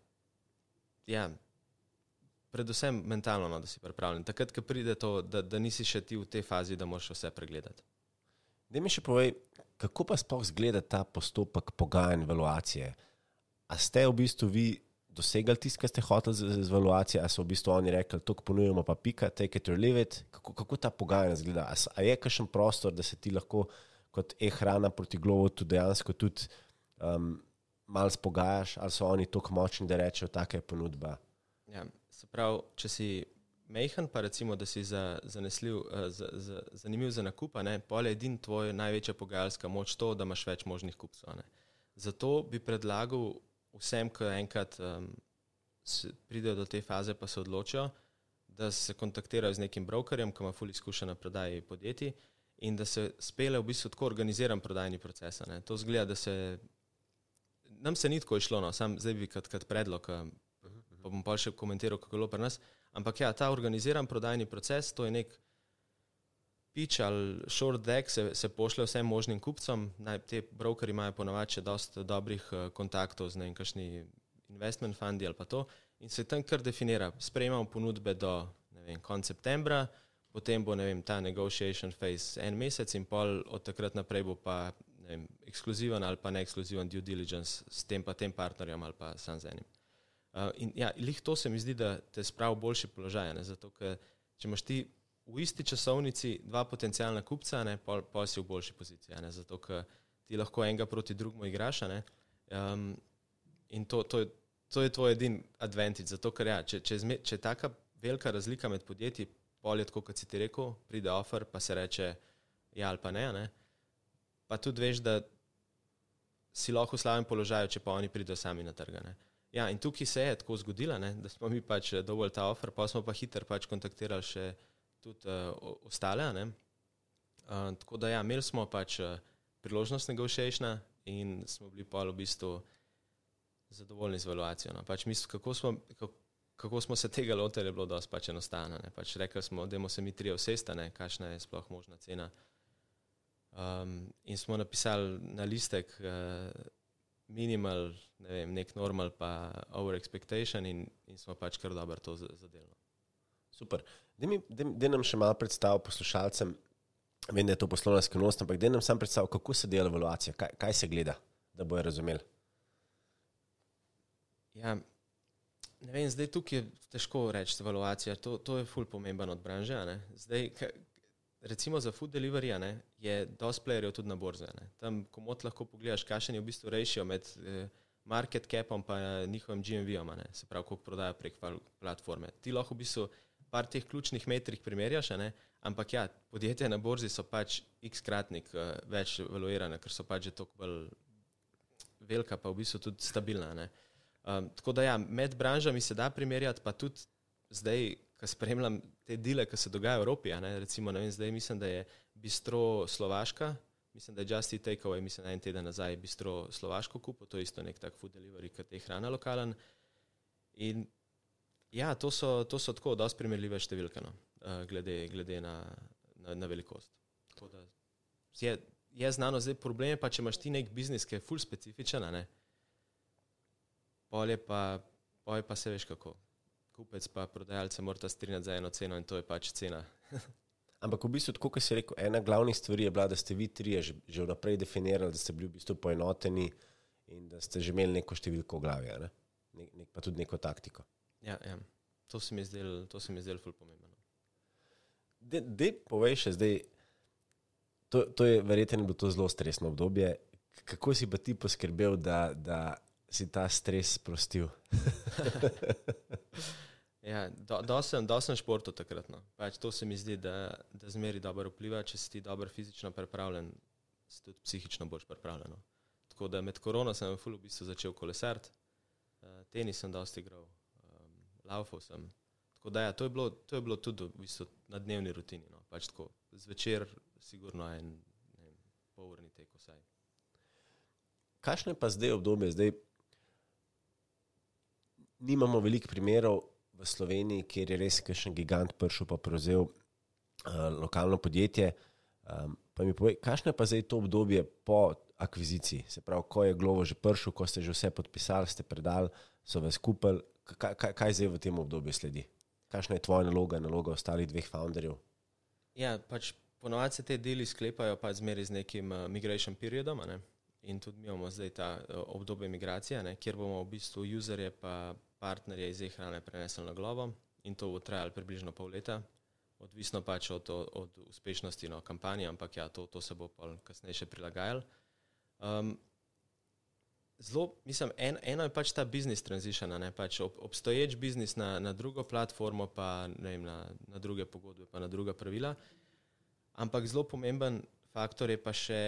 ja, predvsem mentalno, no, da si pripravljen. Takrat, ko pride to, da, da nisi še ti v tej fazi, da moraš vse pregledati. Da mi še povej, kako pa sploh zgleda ta postopek pogajanj evaluacije? A ste v bistvu vi dosegli tisto, kar ste hoteli z, z evaluacijo, ali so v bistvu oni rekli, to ponujemo, pa pika, take it or leave it. Kako, kako ta pogajanja izgleda? A, a je kakšen prostor, da se ti lahko kot e-hrana proti glovu tudi dejansko tudi um, malo spogajaš, ali so oni tako močni, da rečejo, taka je ponudba? Ja, se pravi, če si mehen, pa recimo, da si za, zanesljiv, uh, za, za, zanimiv za nakup, pol je edin tvoj največja pogajalska moč to, da imaš več možnih kupcev. Zato bi predlagal vsem, ki enkrat um, pridejo do te faze, pa se odločijo, da se kontaktirajo z nekim brokerjem, ki ima fully izkušen na prodaji podjetij in da se spele v bistvu tako organiziran prodajni proces. Ne. To zgleda, da se nam se ni tako išlo, no, sam zdaj bi kot, kot predlog, pa bom pa še komentiral, kako je bilo pri nas. Ampak ja, ta organiziran prodajni proces, to je nek pitch ali short deck se, se pošlje vsem možnim kupcem. Naj, te brokeri imajo ponovadi še dosta dobrih uh, kontaktov z nekakšnimi investment fundi ali pa to in se tam kar definira. Sprejemamo ponudbe do vem, konca septembra, potem bo vem, ta negotiation phase en mesec in pol od takrat naprej bo pa vem, ekskluziven ali pa neekskluziven due diligence s tem pa tem partnerjem ali pa sam z enim. Uh, in ja, lih to se mi zdi, da te spravi v boljši položaj, ne? zato ker če imaš ti v isti časovnici dva potencijalna kupca, ne, pol, pol si v boljši poziciji, ne, zato ker ti lahko enega proti drugemu igraš. Ne, um, in to, to, je, to je tvoj edini advantage, zato ker ja, če, če, zme, če je taka velika razlika med podjetji, pol je tako, kot si ti rekel, pride offer, pa se reče ja ali pa ne, ne. Pa tudi veš, da si lahko v slabem položaju, če pa oni pridejo sami na trgane. Ja, in tukaj se je tako zgodilo, ne, da smo mi pač dovolj ta offer, pa smo pa hiter pač kontaktirali še tudi uh, ostale. Uh, tako da, ja, imeli smo pač uh, priložnost negotiationa in smo bili pa v bistvu zadovoljni z evaluacijo. No. Pač mislim, kako, smo, kako, kako smo se tega lotili, je bilo dosti pač enostavno. Pač rekli smo, da se mi tri osestane, kakšna je sploh možna cena. Um, in smo napisali na listek uh, minimal, ne vem, nek normal, pa over expectation, in, in smo pač kar dobro to zadelali. Super. Da nam še malo predstavlja poslušalcem, vem, da je to poslovna skrivnost, ampak da nam sam predstavlja, kako se dela evaluacija, kaj, kaj se gleda, da bojo razumeli. Ja, ne vem, zdaj tukaj je težko reči evaluacija, to, to je ful pomemben od branže. Zdaj, recimo za food delivery ne, je dosti playerjev tudi na borze. Ne. Tam komot lahko pogledaš, kakšen je v bistvu ratio med eh, market capom pa njihovim GMV-om, se pravi, koliko prodajo prek platforme. Ti lahko v bistvu par teh ključnih metrih primerjaš, ne? ampak ja, podjetja na borzi so pač x-kratnik uh, več evaluirane, ker so pač že toliko bolj velika, pa v bistvu tudi stabilna. Um, tako da ja, med branžami se da primerjati, pa tudi zdaj, ko spremljam te dele, ki se dogajajo v Evropi, ne? recimo, ne vem, zdaj mislim, da je bistro Slovaška. Mislim, da je Just Eat Takeaway, mislim, da je en teden nazaj bistro Slovaško kupo, to je isto nek tak food delivery, ki je hrana lokalen. In Ja, to so, to so tako dosti primerljive številke, no, eh, glede, glede na, na, na velikost. Je, je znano, zdaj problem je pa, če imaš ti nek biznis, ki je full specifičen, ne? polje pa, polje pa se veš kako. Kupec pa prodajalce mora strinjati za eno ceno in to je pač cena. Ampak v bistvu, kot si rekel, ena glavnih stvari je bila, da ste vi trije že, že vnaprej definirali, da ste bili v bistvu poenoteni in da ste že imeli neko številko v glavi, ne? Ne, ne, pa tudi neko taktiko. Ja, ja. To se mi je zdelo, zdelo ful pomembno. Dej, povej še zdaj, to, to je verjetno bilo to zelo stresno obdobje. Kako si pa ti poskrbel, da, da si ta stres sprostil? ja, do, do sem, do sem športu takrat. No. Pač to se mi zdi, da, da zmeri dobro vpliva. Če si ti dobro fizično pripravljen, si tudi psihično boš pripravljen. No. Tako da med korono sem v bistvu začel kolesariti, uh, tenis sem dosti igral, um, laufal sem. Tako da ja, to, je bilo, to je bilo tudi v bistvu na dnevni rutini. No. Pač tako, zvečer sigurno en polurni tek vsaj. Kakšno je pa zdaj obdobje? Zdaj nimamo veliko primerov v Sloveniji, kjer je res kakšen gigant prišel pa prevzel uh, lokalno podjetje. Um, pa mi povej, kakšno je pa zdaj to obdobje po akviziciji? Se pravi, ko je Glovo že prišel, ko ste že vse podpisali, ste predali, so vas skupili. Kaj, kaj, kaj zdaj v tem obdobju sledi? Kakšna je tvoja naloga, naloga ostalih dveh founderjev? Ja, pač ponovadi se te deli sklepajo pa zmeri z nekim uh, migration periodom. Ne? In tudi mi imamo zdaj ta uh, obdobje migracije, ne? kjer bomo v bistvu userje pa partnerje iz e-hrane prenesli na globo in to bo trajalo približno pol leta, odvisno pač od, od, od uspešnosti no, kampanje, ampak ja, to, to se bo pa kasneje še prilagajalo. Um, zelo, mislim, en, eno je pač ta business transition, ne pač ob, obstoječ biznis na, na drugo platformo, pa vem, na, na druge pogodbe, pa na druga pravila. Ampak zelo pomemben faktor je pa še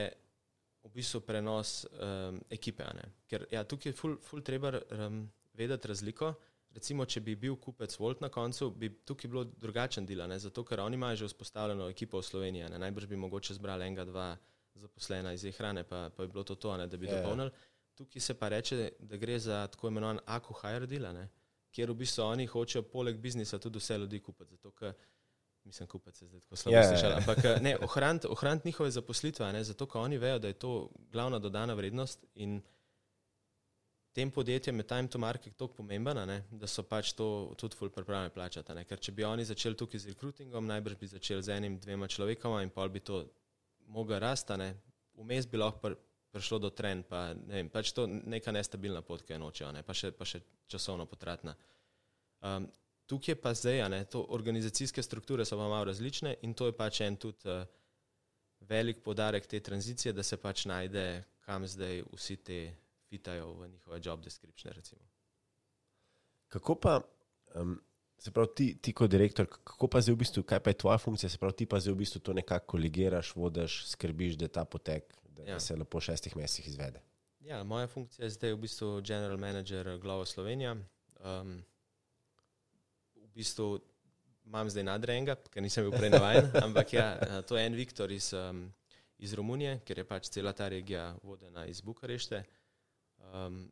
v bistvu prenos um, ekipe. Ker ja, tukaj je ful, ful treba um, vedeti razliko. Recimo, če bi bil kupec Volt na koncu, bi tukaj bilo drugačen del, zato ker oni imajo že vzpostavljeno ekipo v Sloveniji. Ne? Najbrž bi mogoče zbrali enega, dva zaposlena iz e-hrane, pa, pa bi bilo to to, ne? da bi yeah. Dopolnili. Tukaj se pa reče, da gre za tako imenovan ako-hire del, kjer v bistvu oni hočejo poleg biznisa tudi vse ljudi kupiti. Zato, ker mislim, kupiti se zdaj tako slabo yeah, slišali. Ampak ne, ohraniti ohrant njihove zaposlitve, ne? zato ker oni vejo, da je to glavna dodana vrednost in tem podjetjem je time to market tako pomemben, da so pač to tudi ful pripravljeni plačati. Ne? Ker če bi oni začeli tukaj z rekrutingom, najbrž bi začeli z enim, dvema človekoma in pol bi to moglo rasti, ne? vmes bi lahko pr prišlo do trend, pa ne vem, pač to neka nestabilna pot, ki jo nočejo, ne? pa, še, pa še časovno potratna. Um, tukaj pa zdaj, ne, to organizacijske strukture so pa malo različne in to je pač en tudi uh, velik podarek te tranzicije, da se pač najde, kam zdaj vsi te fitajo v njihove job description. Recimo. Kako pa, um, se pravi, ti, ti kot direktor, kako pa zdaj v bistvu, kaj pa je tvoja funkcija, se pravi, ti pa zdaj v bistvu to nekako kolegiraš, vodiš, skrbiš, da ta potek, da, ja. da se lepo v šestih mesecih izvede. Ja, moja funkcija je zdaj v bistvu general manager Glava Slovenija. Um, v bistvu imam zdaj nadrejenega, ker nisem bil prej navaden, ampak ja, to je en Viktor iz, um, iz Romunije, ker je pač cela ta regija vodena iz Bukarešte. Um,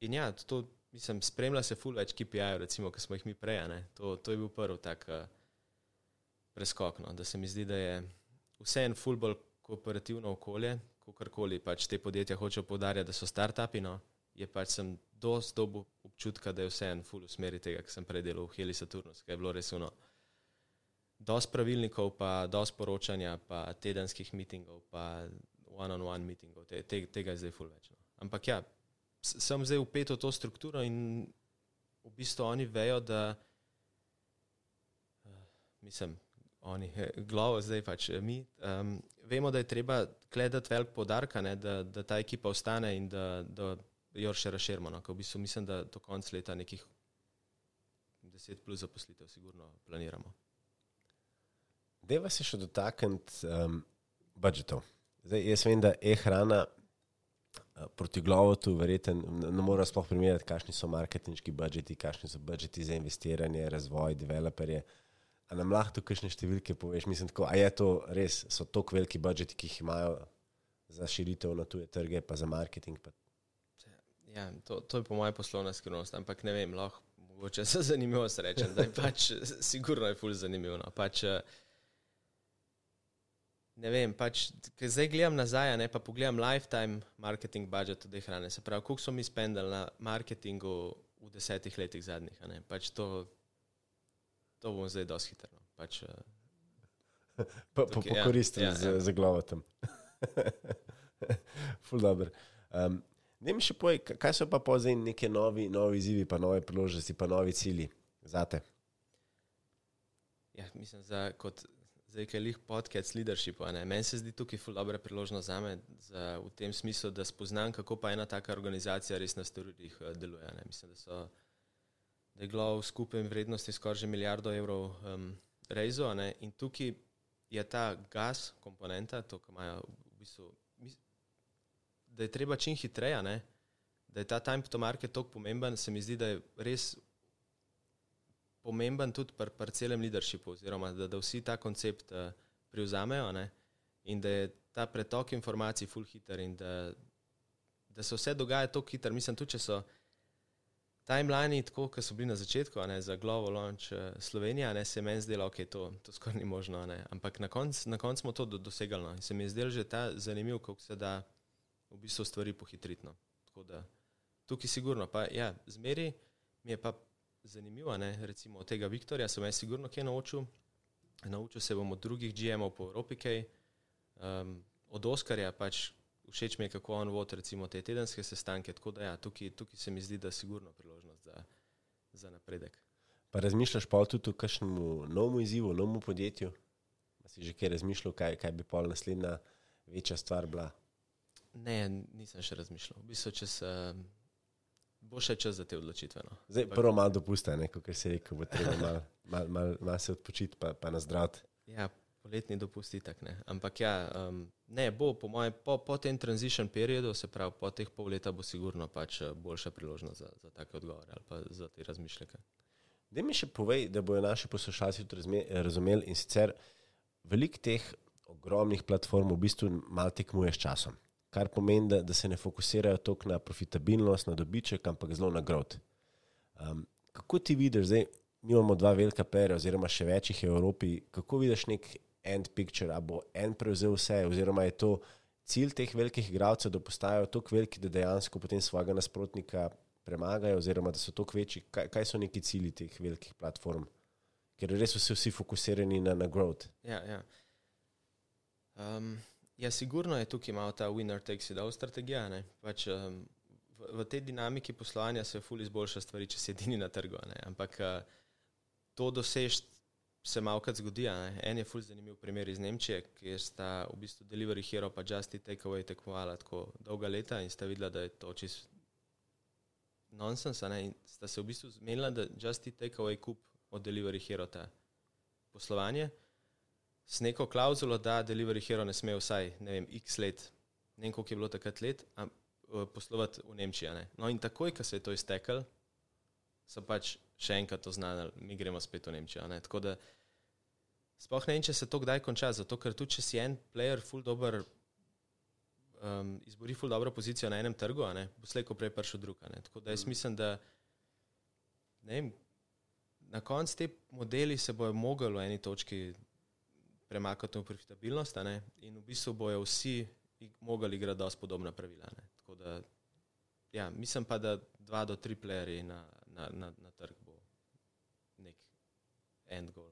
in ja, to, mislim, spremlja se ful več KPI-jev, recimo, ki smo jih mi prej. To, to je bil prvi tak uh, preskok. No, da se mi zdi, da je vse en ful bolj kooperativno okolje, kot karkoli pač te podjetja hočejo podarjati, da so start-upi. No, je pač sem dosti dobu občutka, da je vse en ful v smeri tega, kar sem prej delal v Heli Saturnus, ki je bilo res uno. Dost pravilnikov, pa dost poročanja, pa tedenskih mitingov, pa one-on-one -on -one mitingov, te, te, tega je zdaj ful več. No. Ampak ja, sem zdaj upet v to strukturo in v bistvu oni vejo, da uh, mislim, oni, glavo zdaj pač eh, mi, um, vemo, da je treba gledati velik podarek, da, da ta ekipa ostane in da, da jo še razširimo. No? V bistvu mislim, da do konca leta nekih 10 plus zaposlitev sigurno planiramo. Deva se še dotakniti um, budžetov. Zdaj, jaz vem, da je hrana Eh, proti Glovotu, verjetno ne moremo sploh primerjati, kakšni so marketinški budžeti, kakšni so budžeti za investiranje, razvoj, developerje. A nam lahko kakšne številke poveš? Mislim, tako, a je to res, so to veliki budžeti, ki jih imajo za širitev na tuje trge, pa za marketing? Pa... Ja, to, to je po mojem poslovna skrivnost, ampak ne vem, lahko mogoče se zanimivo srečem, da je pač sigurno je ful zanimivo. No. Pač, uh, ne vem, pač, ker zdaj gledam nazaj, ne pa pogledam lifetime marketing budžet od hrane. Se pravi, koliko smo mi spendali na marketingu v desetih letih zadnjih. Pač to, to bom zdaj dosti hitro. No. Pač, uh, Pa, Tukaj, ja, pokoristili ja, za, ja. za glavo tam. Ful dobro. Um, ne mi še povej, k- kaj so pa po zdaj neki novi, novi izzivi, pa nove priložnosti, pa novi cilji zate? Ja, mislim, za kot zdaj, ki je lih podcast leadership. Meni se zdi tukaj ful dobra priložnost za me, za, v tem smislu, da spoznam, kako pa ena taka organizacija res na steroidih eh, deluje. Ne. Mislim, da so da je glav skupaj vrednosti skoraj že milijardo evrov um, rezo a ne. in tukaj je ta gas komponenta, to, kar imajo v bistvu, da je treba čim hitreje, ne, da je ta time to market tako pomemben, se mi zdi, da je res pomemben tudi pri pr celem leadershipu, oziroma da, da vsi ta koncept uh, prevzamejo ne? in da je ta pretok informacij full hiter in da, da se vse dogaja tako hiter. Mislim, tudi če so timelini tako, kot so bili na začetku, ne, za Glovo Launch uh, Slovenija, ne, se meni zdelo, da okay, to, to skoraj ni možno. Ne? Ampak na koncu konc smo to do, dosegali no? in se mi je zdelo že ta zanimiv, kako se da v bistvu stvari pohitriti. No? Tako da tukaj sigurno, pa ja, zmeri mi je pa zanimivo, ne? recimo od tega Viktorja sem jaz sigurno kaj naučil. Naučil se bom od drugih GM-ov po Evropi kaj. Um, od Oskarja pač všeč mi je, kako on vodi recimo te tedenske sestanke, tako da ja, tukaj, tukaj se mi zdi, da je sigurno priložnost za, za napredek. Pa razmišljaš pa tudi o kakšnem novem izzivu, novem podjetju? A Si že kaj razmišljal, kaj, kaj bi pol naslednja večja stvar bila? Ne, nisem še razmišljal. V bistvu, če se, bo še čas za te odločitve. No. Zdaj, prvo malo dopusta, kot si rekel, bo treba malo mal, mal, mal se odpočiti, pa, pa na zdrav. Ja, poletni dopust itak ne. Ampak ja, um, ne, bo po mojem, po, po tem transition periodu, se pravi po teh pol leta, bo sigurno pač eh, boljša priložnost za, za take odgovore ali pa za te razmišljake. Da mi še povej, da bodo naši poslušalci tudi razumeli in sicer veliko teh ogromnih platform v bistvu malo tekmuje s časom. Kar pomeni, da, da se ne fokusirajo toliko na profitabilnost, na dobiček, ampak zelo na growth. Um, kako ti vidiš, zdaj mi imamo dva velika pera, oziroma še več jih je v Evropi, kako vidiš nek end picture, ali bo en prevzel vse, oziroma je to cilj teh velikih igralcev, da postajajo tako veliki, da dejansko potem svojega nasprotnika premagajo, oziroma da so tako večji. Kaj, kaj so neki cilji teh velikih platform? Ker res so se vsi fokusirani na, na growth. Ja, ja. Um, ja, sigurno je tukaj malo ta winner takes it all strategija. ne. Pač, um, v, v tej dinamiki poslovanja se ful izboljša stvari, če si edini na trgu. Ne? Ampak uh, to dosež se malo krat zgodi. En je ful zanimiv primer iz Nemčije, kjer sta v bistvu Delivery Hero pa Just Eat Takeaway tekmovala tako dolga leta in sta videla, da je to čist nonsens. In sta se v bistvu zmenila, da Just Eat Takeaway kup od Delivery Hero ta poslovanje s neko klauzulo, da Delivery Hero ne sme vsaj ne vem, x let, ne vem koliko je bilo takrat let, a, eh, poslovati v Nemčiji. ne. No in takoj, ko se je to iztekel, so pač še enkrat oznanili, mi gremo spet v Nemčijo. ne. Tako da sploh ne vem, če se to kdaj konča, zato ker tudi če si en player full dober. Um, izbori ful dobro pozicijo na enem trgu, a ne, bo slejko prej prišel drug. Tako da jaz mislim, da ne vem, na koncu te modeli se bojo mogli v eni točki premakniti v profitabilnost in v bistvu bojo vsi mogli igrati dosti podobna pravila. da, ja, mislim pa, da dva do tri playerji na, na, na, na trg bo nek end goal.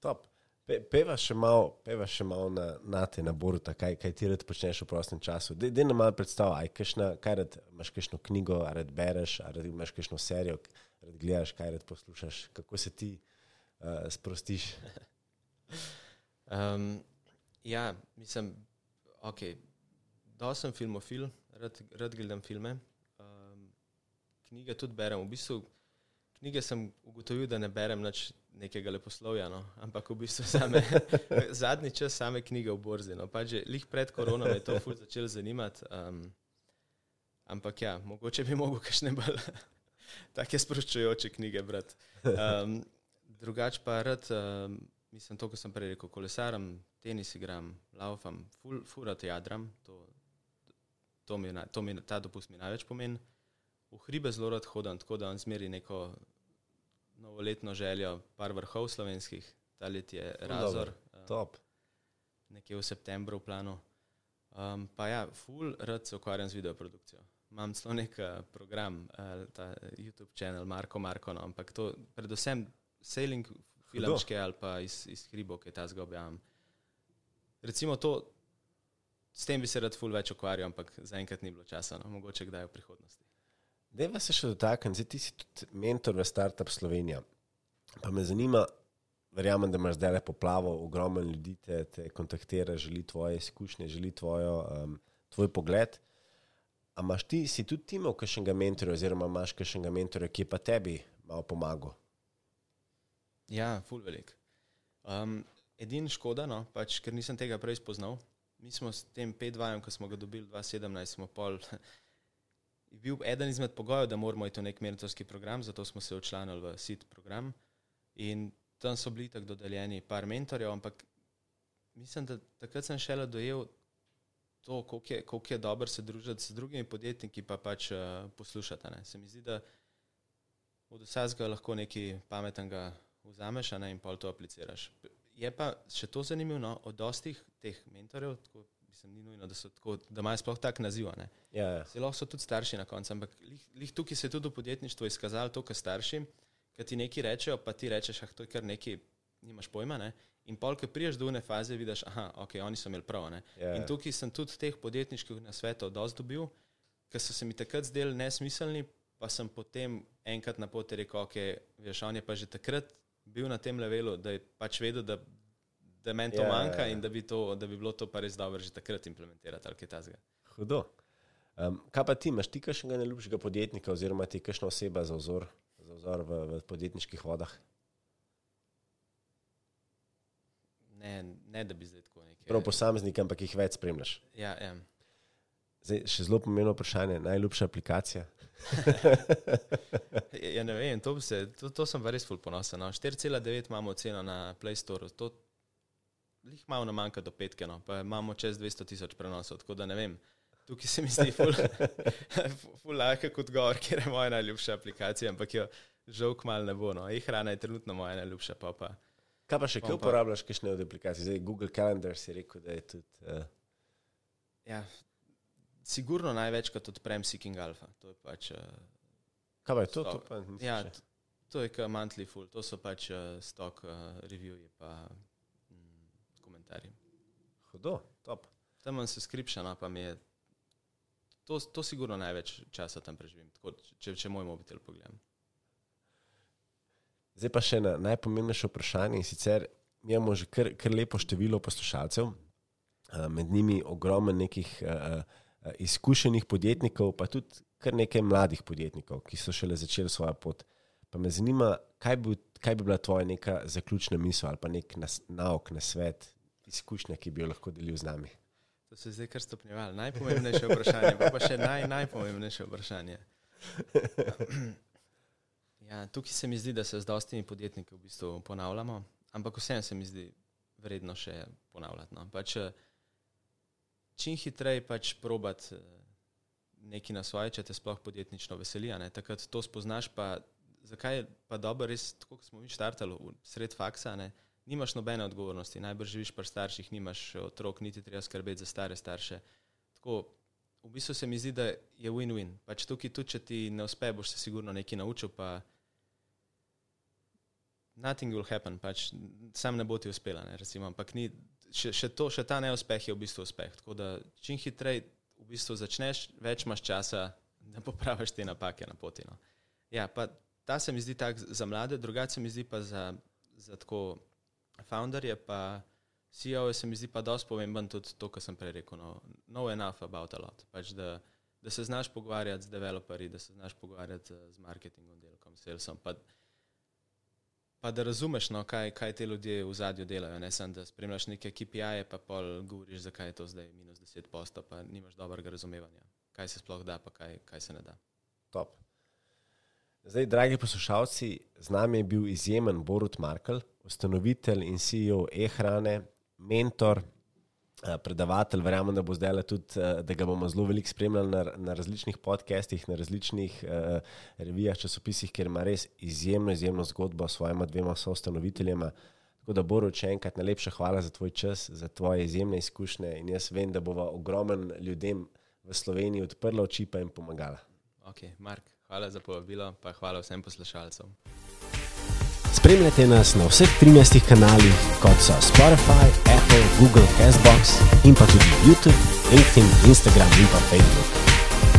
Top. Pe, peva še malo, peva še malo na, na te, na Boruta, kaj, kaj ti rad počneš v prostem času. Dej nam malo predstavljaj, kaj rad, imaš kakšno knjigo, a rad bereš, a rad imaš kakšno serijo, k- rad gledaš, kaj rad poslušaš, kako se ti uh, sprostiš. Um, ja, mislim, da sem filmofil, rad, rad gledam filme. Um, knjige tudi berem. V bistvu knjige sem ugotovil, da ne berem nič nekega leposlovja, no? ampak v bistvu same, zadnji čas same knjige v borzi. No? Pač že lih pred korono me je to ful začelo zanimati. Um, ampak ja, mogoče bi mogel kakšne bolj take sproščujoče knjige brati. Um, drugač pa rad, um, mislim, to, kar sem prej rekel, kolesaram, tenis igram, laufam, ful, furat jadram, to, to mi, to mi, ta dopust mi največ pomeni. V hribe zelo rad hodim, tako da on zmeri neko novoletno željo, par vrhov slovenskih, ta let je Razor, um, Top. nekje v septembru v planu. Um, pa ja, ful rad se ukvarjam z videoprodukcijo. Imam celo nek uh, program, uh, ta YouTube kanal Marko Marko, no, ampak to predvsem sailing filmčke ali pa iz, iz hribov, ki ta zgo objavim. Recimo to, s tem bi se rad ful več ukvarjal, ampak zaenkrat ni bilo časa, no, mogoče kdaj v prihodnosti. Deva se še dotakniti, zdaj ti si tudi mentor v Startup Slovenija. Pa me zanima, verjamem, da imaš zdaj poplavo, ogromno ljudi te, te kontaktira, želi tvoje izkušnje, želi tvojo, um, tvoj pogled. A imaš ti, si tudi imel kakšnega mentorja, oziroma imaš kakšnega mentorja, ki je pa tebi malo pomagal? Ja, ful velik. Um, edin škoda, no, pač, ker nisem tega prej spoznal. Mi smo s tem P2, ko smo ga dobili 2017, smo pol. Je bil eden izmed pogojev, da moramo iti v nek mentorski program, zato smo se odšlanili v SIT program. In tam so bili tako dodeljeni par mentorjev, ampak mislim, da takrat sem šele dojel to, koliko je, koliko je dobro se družiti z drugimi podjetniki, pa pač uh, poslušati. Ne. Se mi zdi, da od vsega lahko nekaj pametnega vzameš ne, in pol to apliciraš. Je pa še to zanimivo, no, od dostih teh mentorjev, tako, mislim, ni nujno, da, tako, da imajo sploh tak naziv. Ja, ja. Zelo so tudi starši na koncu, ampak lih, lih tukaj se je tudi v podjetništvu izkazalo to, kar starši, ki ti nekaj rečejo, pa ti rečeš, ah, to je kar nekaj, nimaš pojma. Ne? In pol, ki priješ do une faze, vidiš, da okay, oni so imeli prav. Ja. In tukaj sem tudi teh podjetniških nasvetov dosti dobil, ker so se mi takrat zdeli nesmiselni, pa sem potem enkrat na poti rekel, ok, veš, on je pa že takrat bil na tem levelu, da je pač vedel, da, da meni to Ja, ja, manjka ja. in da bi, to, da bi bilo to pa res dobro že takrat implementirati ali kaj tasga. Hudo. Um, kaj pa ti, imaš ti kakšnega najljubšega podjetnika, oziroma ti kakšna oseba za vzor, za vzor v, v podjetniških vodah? Ne, ne, da bi zdaj tako nekaj. Prav posameznik, ampak jih več spremljaš. Ja, ja. Zdaj, še zelo pomembno vprašanje, najljubša aplikacija. Ja, ne vem, to, se, to, to sem res ful ponosen. No. 4,9 imamo oceno na Play Store, to jih malo nam manjka do petke, no. pa imamo čez 200 tisoč prenosov, tako da ne vem. Tukaj se mi zdi ful, ful lahko kot govor, ker je moja najljubša aplikacija, ampak jo žal kmal ne bo. No. E-hrana je trenutno moja najljubša, pa pa. Kaj pa še, kaj uporabljaš, kakšne od aplikacij? Zdaj, Google Calendar si rekel, da je tudi. Uh, Ja, sigurno največkrat odprem Seeking Alpha. To je pač. Uh, kaj pa je to? to Stok. pa nisem Ja, še. t- to je kot monthly full, to so pač uh, stock uh, reviewji pa mm, komentarji. Hudo, top. Tam imam subscription, pa mi je. To, to sigurno največ časa tam preživim, tako, če, če moj mobitel pogledam. Zdaj pa še na najpomembnejše vprašanje in sicer mi imamo že kar, kar lepo število poslušalcev, eh, med njimi ogromno nekih uh, izkušenih podjetnikov, pa tudi kar nekaj mladih podjetnikov, ki so šele začeli svojo pot. Pa me zanima, kaj bi, kaj bi bila tvoja neka zaključna misel ali pa nek nauk, na svet, izkušnja, ki bi jo lahko delil z nami. To se je zdaj kar stopnjevalo. Najpomembnejše vprašanje, pa, pa še naj, najpomembnejše vprašanje. Ja, tukaj se mi zdi, da se z dostimi podjetniki v bistvu ponavljamo, ampak vseeno se mi zdi vredno še ponavljati. No. Pač, eh, čim hitreje pač probati eh, nekaj na svoje, če te sploh podjetnično veseli. Takrat to spoznaš, pa zakaj je pa dobro, res, tako kot smo mi štartali, sred faksa, ne, nimaš nobene odgovornosti, najbrž živiš pri starših, nimaš otrok, niti treba skrbeti za stare starše. Tako, v bistvu se mi zdi, da je win-win. Pač tukaj tudi, če ti ne uspe, boš se sigurno nekaj naučil, pa nothing will happen, pač sam ne bo ti uspela, ne, recimo, ampak ni, še, še, to, še ta neuspeh je v bistvu uspeh. Tako da čim hitreje v bistvu začneš, več imaš časa, da popraviš te napake na poti. No. Ja, pa ta se mi zdi tak za mlade, drugače se mi zdi pa za, za tako founderje, pa CEO se mi zdi pa dosti pomemben tudi to, kar sem prej rekel, no, know enough about a lot. Pač da, da se znaš pogovarjati z developerji, da se znaš pogovarjati z marketingom, delkom, salesom, pa, pa da razumeš, no, kaj, kaj te ljudje v zadju delajo, ne samo da spremljaš neke KPI-je, pa pol govoriš, zakaj je to zdaj minus 10 posto, pa nimaš dobrega razumevanja, kaj se sploh da, pa kaj, kaj se ne da. Top. Zdaj, dragi poslušalci, z nami je bil izjemen Borut Markel, ustanovitelj in CEO e-hrane, mentor, predavatelj. Verjamem, da bo zdaj le tudi, eh, da ga bomo zelo veliko spremljali na, na različnih podcastih, na različnih uh, revijah, časopisih, ker ima res izjemno, izjemno zgodbo s svojima dvema soustanoviteljema. Tako da, Borut, še enkrat najlepša hvala za tvoj čas, za tvoje izjemne izkušnje in jaz vem, da bova ogromen ljudem v Sloveniji odprla oči pa jim pomagala. Ok, Mark, hvala za povabilo, pa hvala vsem poslušalcem. Spremljajte nas na vseh 13 kanalih, kot so Spotify, Apple, Google, Castbox in pa tudi YouTube, LinkedIn, Instagram in pa Facebook,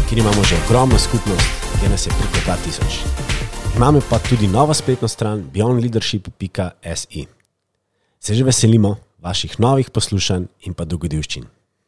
kjer imamo že ogromno skupnost, kjer nas je preko 2000. Imamo pa tudi novo spletno stran beyondleadership.se. Se že veselimo vaših novih poslušanj in pa dogodivščin.